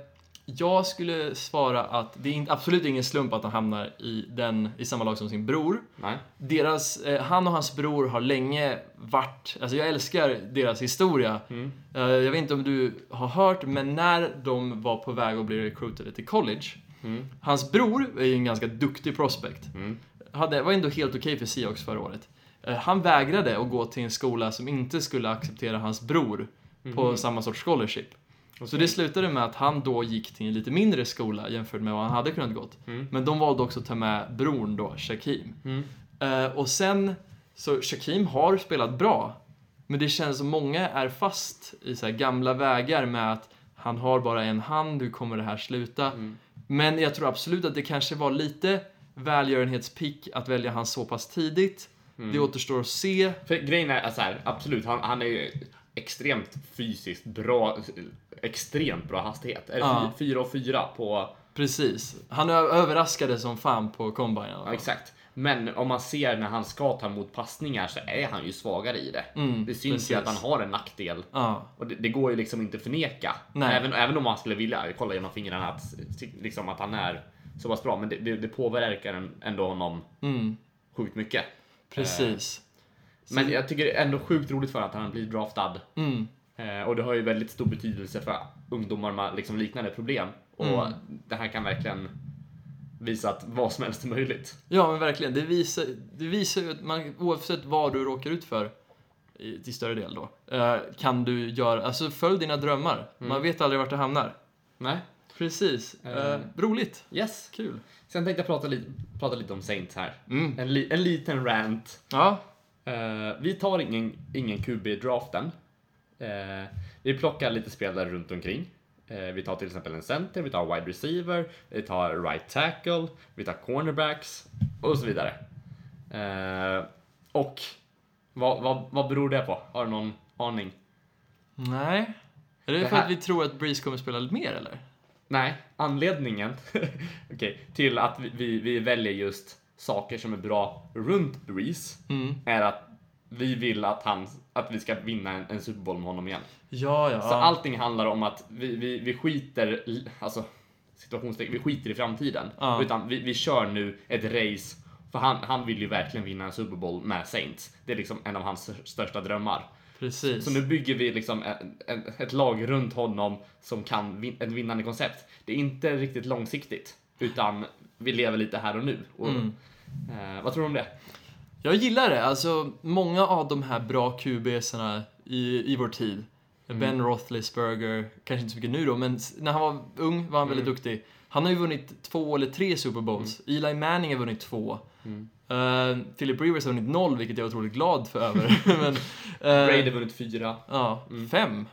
jag skulle svara att det är absolut ingen slump att han hamnar i, den, i samma lag som sin bror. Nej. Deras, eh, han och hans bror har länge varit, alltså jag älskar deras historia. Mm. Eh, jag vet inte om du har hört, men när de var på väg att bli recruitade till college, Mm. hans bror är ju en ganska duktig prospect. Mm. Hade, var ändå helt okej för Seahawks förra året. Eh, han vägrade att gå till en skola som inte skulle acceptera hans bror på samma sorts scholarship. Så det slutade med att han då gick till en lite mindre skola jämfört med vad han hade kunnat gått. Mm. Men de valde också att ta med brorn då, Shaquem. Mm. Eh, och sen, så Shaquem har spelat bra. Men det känns som många är fast i så gamla vägar med att han har bara en hand, hur kommer det här sluta? Mm. Men jag tror absolut att det kanske var lite välgörenhetspick att välja han så pass tidigt. Mm. Det återstår att se. För grejen är så här, absolut, han, han är ju extremt fysiskt bra, extremt bra hastighet. Är Ja. 4 och 4 på Precis. Han överraskade som fan på combine. alla Ja, exakt. Men om man ser när han ska ta emot passningar så är han ju svagare i det. Mm, det syns precis. ju att han har en nackdel. Ja, Och det, det går ju liksom inte att förneka. Nej. Även, även om man skulle vilja kolla genom fingrarna att, liksom att han är så pass bra. Men det, det, det påverkar ändå honom mm, sjukt mycket. precis. Men jag tycker det är ändå sjukt roligt för att han blir draftad. Mm, Eh, och det har ju väldigt stor betydelse för ungdomar med liksom liknande problem. Och Mm. det här kan verkligen visa att vad som helst är möjligt. Ja, men verkligen. Det visar, det visar ju att man, oavsett vad du råkar ut för, i, till större del då, eh, kan du göra, alltså följ dina drömmar. Man vet aldrig vart det hamnar. Nej. Precis. Eh. roligt. Yes. Kul. Sen tänkte jag prata lite, prata lite om Saints här. Mm. En, li, en liten rant. Ja, Eh, vi tar ingen, ingen QB i draften. Eh, vi plockar lite spelare runt omkring. Eh, vi tar till exempel en center, vi tar wide receiver, vi tar right tackle, vi tar cornerbacks och så vidare. Och vad, vad, vad beror det på? Har du någon aning? nej. Är det, Det för här- att vi tror att Breeze kommer spela lite mer eller? Nej, anledningen [LAUGHS] okej, till att vi, vi, vi väljer just saker som är bra runt Breeze Mm. är att vi vill att, han, att vi ska vinna en, en Super Bowl med honom igen. Ja, ja. Så allting handlar om att vi, vi, vi skiter, alltså situationstecken, vi skiter i framtiden. Ja. Utan vi, vi kör nu ett race, för han, han vill ju verkligen vinna en Super Bowl med Saints. Det är liksom en av hans största drömmar. Precis. Så nu bygger vi liksom ett lag runt honom som kan vin, ett vinnande koncept. Det är inte riktigt långsiktigt, utan vi lever lite här och nu. Och, Mm. eh, vad tror du om det? Jag gillar det. Alltså, många av de här bra QBsarna i, i vår tid. Mm. Ben Roethlisberger, kanske inte så mycket nu då, men när han var ung var han väldigt Mm. duktig. Han har ju vunnit två eller tre Super Bowls. Eli Manning har vunnit två. Mm. Uh, Philip Rivers har vunnit noll, vilket jag är otroligt glad för över. [LAUGHS] men, eh, Brady har vunnit fyra. Ja, Mm. fem.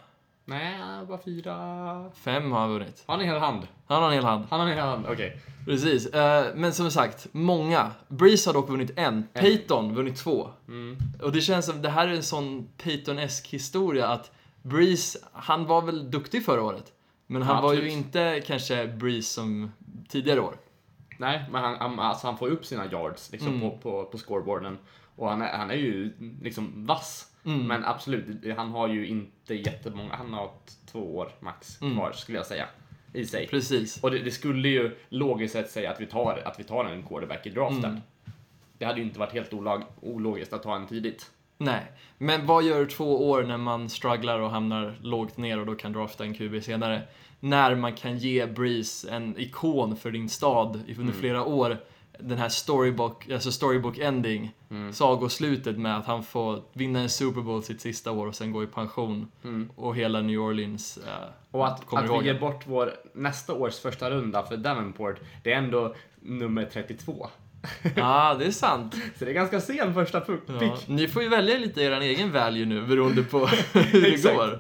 Nej, bara fyra. Fem har han vunnit. Han har en hel hand. Han har en hel hand. Han har en hel hand, okej. Precis. Eh, men som sagt, många. Breeze har dock vunnit en. Peyton vunnit två. Mm. Och det känns som det här är en sån Peyton-esk historia att Breeze, han var väl duktig förra året. Men han Ja, var ju inte kanske Breeze som tidigare år. Nej, men han, han, alltså han får upp sina yards liksom, Mm. på, på, på scoreboarden. Och han är, han är ju liksom vass. Mm. Men absolut, han har ju inte jättemånga, han har två år max Mm. kvar skulle jag säga. I sig. Precis. Och det, det skulle ju logiskt sett säga att vi tar, att vi tar en quarterback i draften. Mm. Det hade ju inte varit helt olag, ologiskt att ta en tidigt. Nej. Men vad gör två år när man strugglar och hamnar lågt ner och då kan drafta en QB senare? När man kan ge Breeze en ikon för din stad under Mm. flera år. Den här storybook, alltså storybook ending. Mm. Sagoslutet med att han får vinna en Super Bowl sitt sista år och sen gå i pension. Mm. Och hela New Orleans eh, Och att, att vi ger bort vår nästa års första runda för Davenport, det är ändå nummer 32. [LAUGHS] Ja, det är sant. Så det är ganska sen första pu- Ja. pick. Ni får ju välja lite er egen value nu beroende på [LAUGHS] hur det går.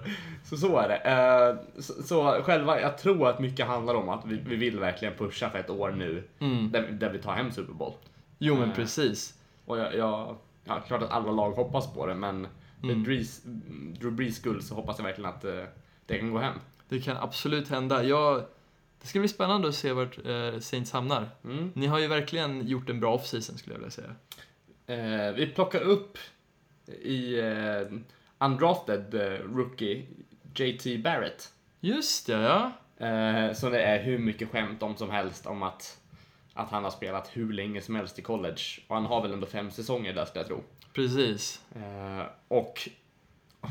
Så så är det. Eh, Så, så själva, jag tror att mycket handlar om att vi, vi vill verkligen pusha för ett år nu Mm. där, där vi tar hem Super Bowl. Jo, men Eh. precis. Och jag, jag, ja, klart att alla lag hoppas på det, men Mm. Breeze, Drew Brees skull så hoppas jag verkligen att eh, det kan gå hem. Det kan absolut hända. Jag, det ska bli spännande att se vart eh, Saints hamnar. Mm. Ni har ju verkligen gjort en bra offseason skulle jag vilja säga. Eh, vi plockar upp i eh, undrafted rookie JT Barrett. Just det, ja. Eh, så det är hur mycket skämt om som helst om att, att han har spelat hur länge som helst i college. Och han har väl ändå fem säsonger där skulle jag tro. Precis. Eh, och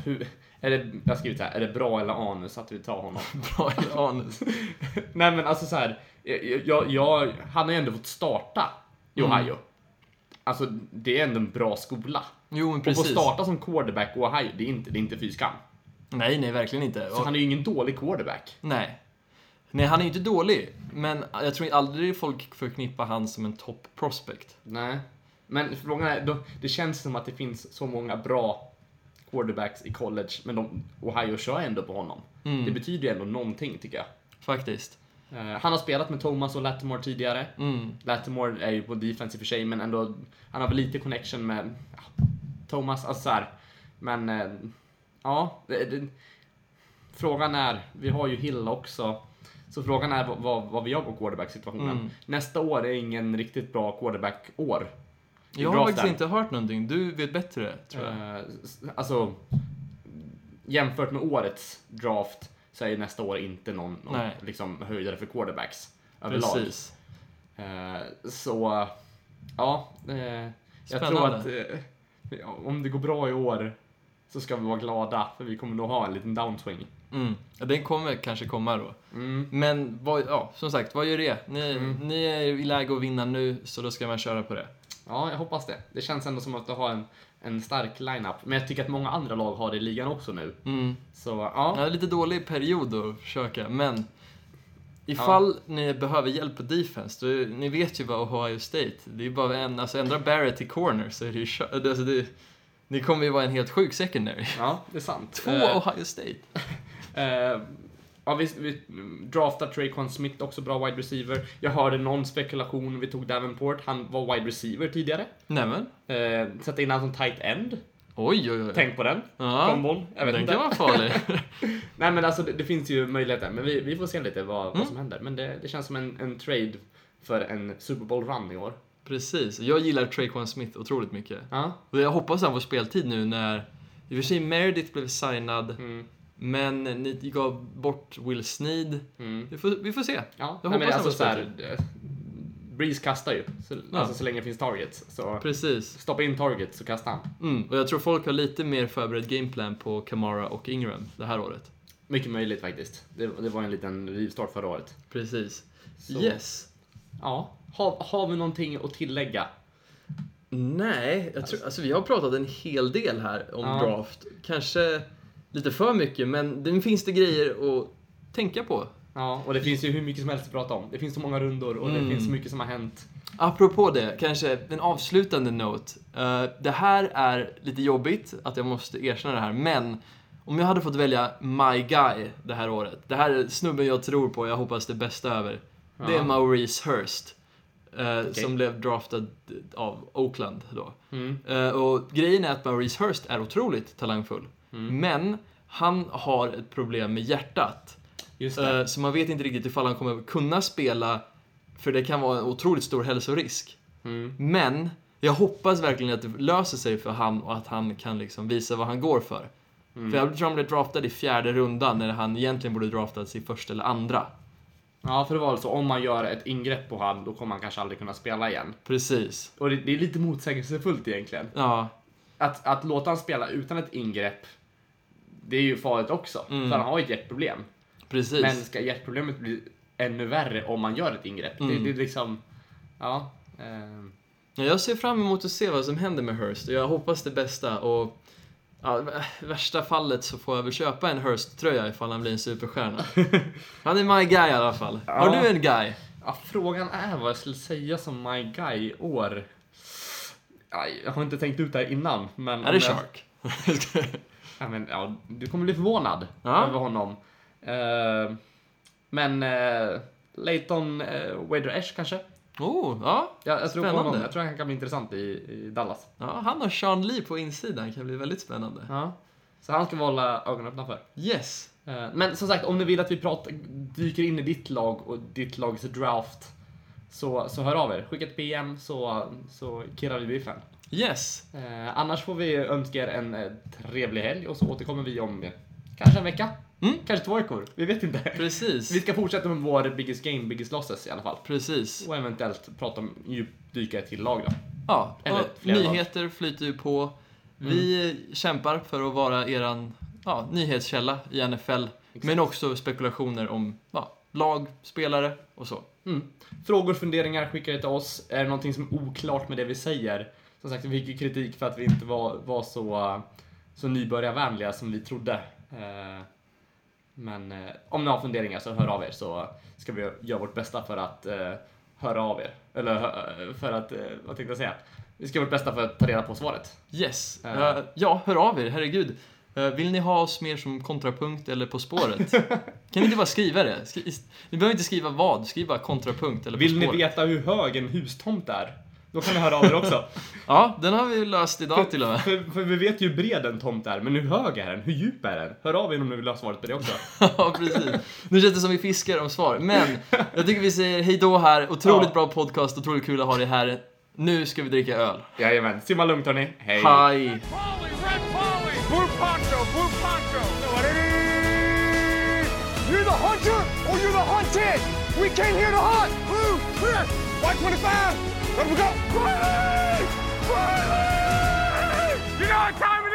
hur, är det, jag har skrivit här, är det bra eller anus att vi tar honom? [LAUGHS] Bra anus. [LAUGHS] Nej men alltså så här, jag, jag, jag, han har ju ändå fått starta i Mm. Ohio. Alltså det är ändå en bra skola. Jo, men Och få precis. starta som quarterback i Ohio, det är inte, det är inte. Nej, nej, verkligen inte. Så han är ju ingen dålig quarterback. Nej. Nej, han är ju inte dålig. Men jag tror aldrig folk förknippar han som en top prospect. Nej. Men frågan är, då, det känns som att det finns så många bra quarterbacks i college, men de, Ohio kör ändå på honom. Mm. Det betyder ju ändå någonting tycker jag. Faktiskt. Eh, han har spelat med Thomas och Lattimore tidigare. Mm. Lattimore är ju på defense i och för sig, men ändå, han har väl lite connection med ja, Thomas, alltså så här. Men, eh, ja. Det, det, frågan är, vi har ju Hill också. Så frågan är vad, vad, vi gör på quarterback-situationen. Mm. Nästa år är ingen riktigt bra quarterback-år. Jag har faktiskt inte hört någonting. Du vet bättre, tror jag. Eh, alltså, jämfört med årets draft så är ju nästa år inte någon, någon liksom, höjdare för quarterbacks överlag. Precis. Eh, så, ja. Eh, jag tror att eh, om det går bra i år så ska vi vara glada för vi kommer nog ha en liten downswing. Mm. Ja, Den kommer kanske komma då. Mm. Men vad, ja, som sagt, vad gör det? Ni, Mm. ni är i läge att vinna nu, så då ska man köra på det. Ja, jag hoppas det. Det känns ändå som att du har en, en stark lineup. Men jag tycker att många andra lag har det i ligan också nu. Mm. Så ja. Ja, lite dålig period att försöka, men ifall ni behöver hjälp på defense, då, ni vet ju vad Ohio State, det är bara en, alltså ändra Barrett till corner så är det ju kö- alltså det, Ni kommer ju vara en helt sjuk secondary. Ja, det är sant. Två Eh, Ohio State. [LAUGHS] Eh, ja, vi, vi draftar Traquan Smith, också bra wide receiver. Jag hörde någon spekulation, vi tog Davenport, han var wide receiver tidigare. Nämen. Eh, sätta in han som tight end. Oj, oj, oj. Tänk på den ja, kombon. Jag vet den inte. kan vara farlig. [LAUGHS] Nej men alltså det, det finns ju möjligheter, men vi, vi får se lite vad, Mm. vad som händer. Men det, det känns som en, en trade för en Super Bowl run i år. Precis. Jag gillar Traquan Smith otroligt mycket. Ja. Och jag hoppas han får speltid nu när, i och för sig Meredith blev signad, Mm. men ni gav bort Will Sneed. Mm. Vi får, vi får se. Ja, Jag Nej, hoppas han alltså får här, eh, Breeze kastar ju, så, Ja. alltså så länge det finns targets. Så Precis. stoppa in targets så kastar han. Mm. Och jag tror folk har lite mer förberedd gameplan på Kamara och Ingram det här året. Mycket möjligt faktiskt. Det, det var en liten rivstart förra året. Precis. Så, Yes. Ja. Har, har vi någonting att tillägga? Nej, jag tror, alltså vi har pratat en hel del här om Ja. draft. Kanske lite för mycket, men det finns det grejer att tänka på. Ja, och det finns ju hur mycket som helst att prata om. Det finns så många rundor och Mm. det finns så mycket som har hänt. Apropå det, kanske en avslutande note. Eh, det här är lite jobbigt att jag måste erkänna det här, men om jag hade fått välja My Guy det här året. Det här är snubben jag tror på och jag hoppas det bästa över. Det är Ja. Maurice Hurst. Eh, Som blev draftad av Oakland då. Mm. Eh, och grejen är att Maurice Hurst är otroligt talangfull. Mm. Men han har ett problem med hjärtat. Eh, så man vet inte riktigt ifall han kommer kunna spela, för det kan vara en otroligt stor hälsorisk. Mm. Men jag hoppas verkligen att det löser sig för han och att han kan liksom visa vad han går för. Mm. För jag tror han blev draftad i fjärde rundan när han egentligen borde draftats i första eller andra. Ja, för det var alltså om man gör ett ingrepp på han, då kommer han kanske aldrig kunna spela igen. Precis. Och det, det är lite motsägelsefullt egentligen. Ja, Att, att låta han spela utan ett ingrepp, det är ju farligt också. Mm. För han har ju ett hjärtproblem. precis. Men ska hjärtproblemet bli ännu värre om man gör ett ingrepp? Mm. Det, det är liksom, ja. Ja, Jag ser fram emot att se vad som händer med Hurst och jag hoppas det bästa och ja, värsta fallet så får jag väl köpa en Hurst-tröja ifall han blir en superstjärna. [LAUGHS] Han är my guy i alla fall. Har Ja. du en guy? Ja, frågan är vad jag skulle säga som my guy i år. Jag har inte tänkt ut det här innan, men... Är det Shark? [LAUGHS] Ja, men, ja, du kommer bli förvånad Ja. över honom. Eh, men uh, Leighton uh, Wader Esch kanske? Oh, ja. Jag, jag, tror på Spännande. honom. jag tror han kan bli intressant i, i Dallas. ja. Han och Sean Lee på insidan kan bli väldigt spännande. Ja. Så han ska vi hålla ögonen öppna för. Yes. Eh, Men som sagt, om ni vill att vi pratar, dyker in i ditt lag och ditt lags draft så, så hör av er. Skicka ett PM så, så kirrar vi biffen. Yes. Eh, annars får vi önska er en eh, trevlig helg och så återkommer vi om eh, kanske en vecka. Mm. Kanske två veckor. Vi vet inte. Precis. Vi ska fortsätta med vår biggest game, biggest losses i alla fall. Precis. Och eventuellt prata om djupdyka ett till lag då. Ja, Eller flera lag. nyheter flyter ju på. Vi kämpar för att vara eran ja, nyhetskälla i NFL. Men också spekulationer om ja, lag, spelare och så. Mm. Frågor, funderingar, skicka det till oss. Är det någonting som är oklart med det vi säger? Som sagt, vi fick ju kritik för att vi inte var, var så, så nybörjarvänliga som vi trodde. Eh, Men eh, om ni har funderingar så hör av er så ska vi göra vårt bästa för att eh, höra av er. Eller hö- för att, eh, vad tänkte jag säga? Vi ska göra vårt bästa för att ta reda på svaret. Yes. Eh. Eh, ja, hör av er, herregud. Eh, vill ni ha oss mer som kontrapunkt eller På spåret? [LAUGHS] kan ni inte bara skriva det? Skri ni behöver inte skriva vad, skriv bara kontrapunkt eller På Vill ni spåret. veta hur hög en hustomt är? Då kan ni höra av er också. [LAUGHS] Ja, den har vi löst idag till och med. För, för vi vet ju hur bred en tomt är, men hur hög är den? Hur djup är den? Hör av er om ni vill ha svaret på det också. [LAUGHS] ja, precis. Nu känns det som vi fiskar om svar. Men jag tycker vi säger hej då här. Otroligt Ja. bra podcast, otroligt kul att ha dig här. Nu ska vi dricka öl. Jajamän, simma lugnt hörni. Hej! Hej! You're the hunter or you're the hunted. We came here to hunt. Blue, clear. White 25. Let we go. Riley! Riley! You know what time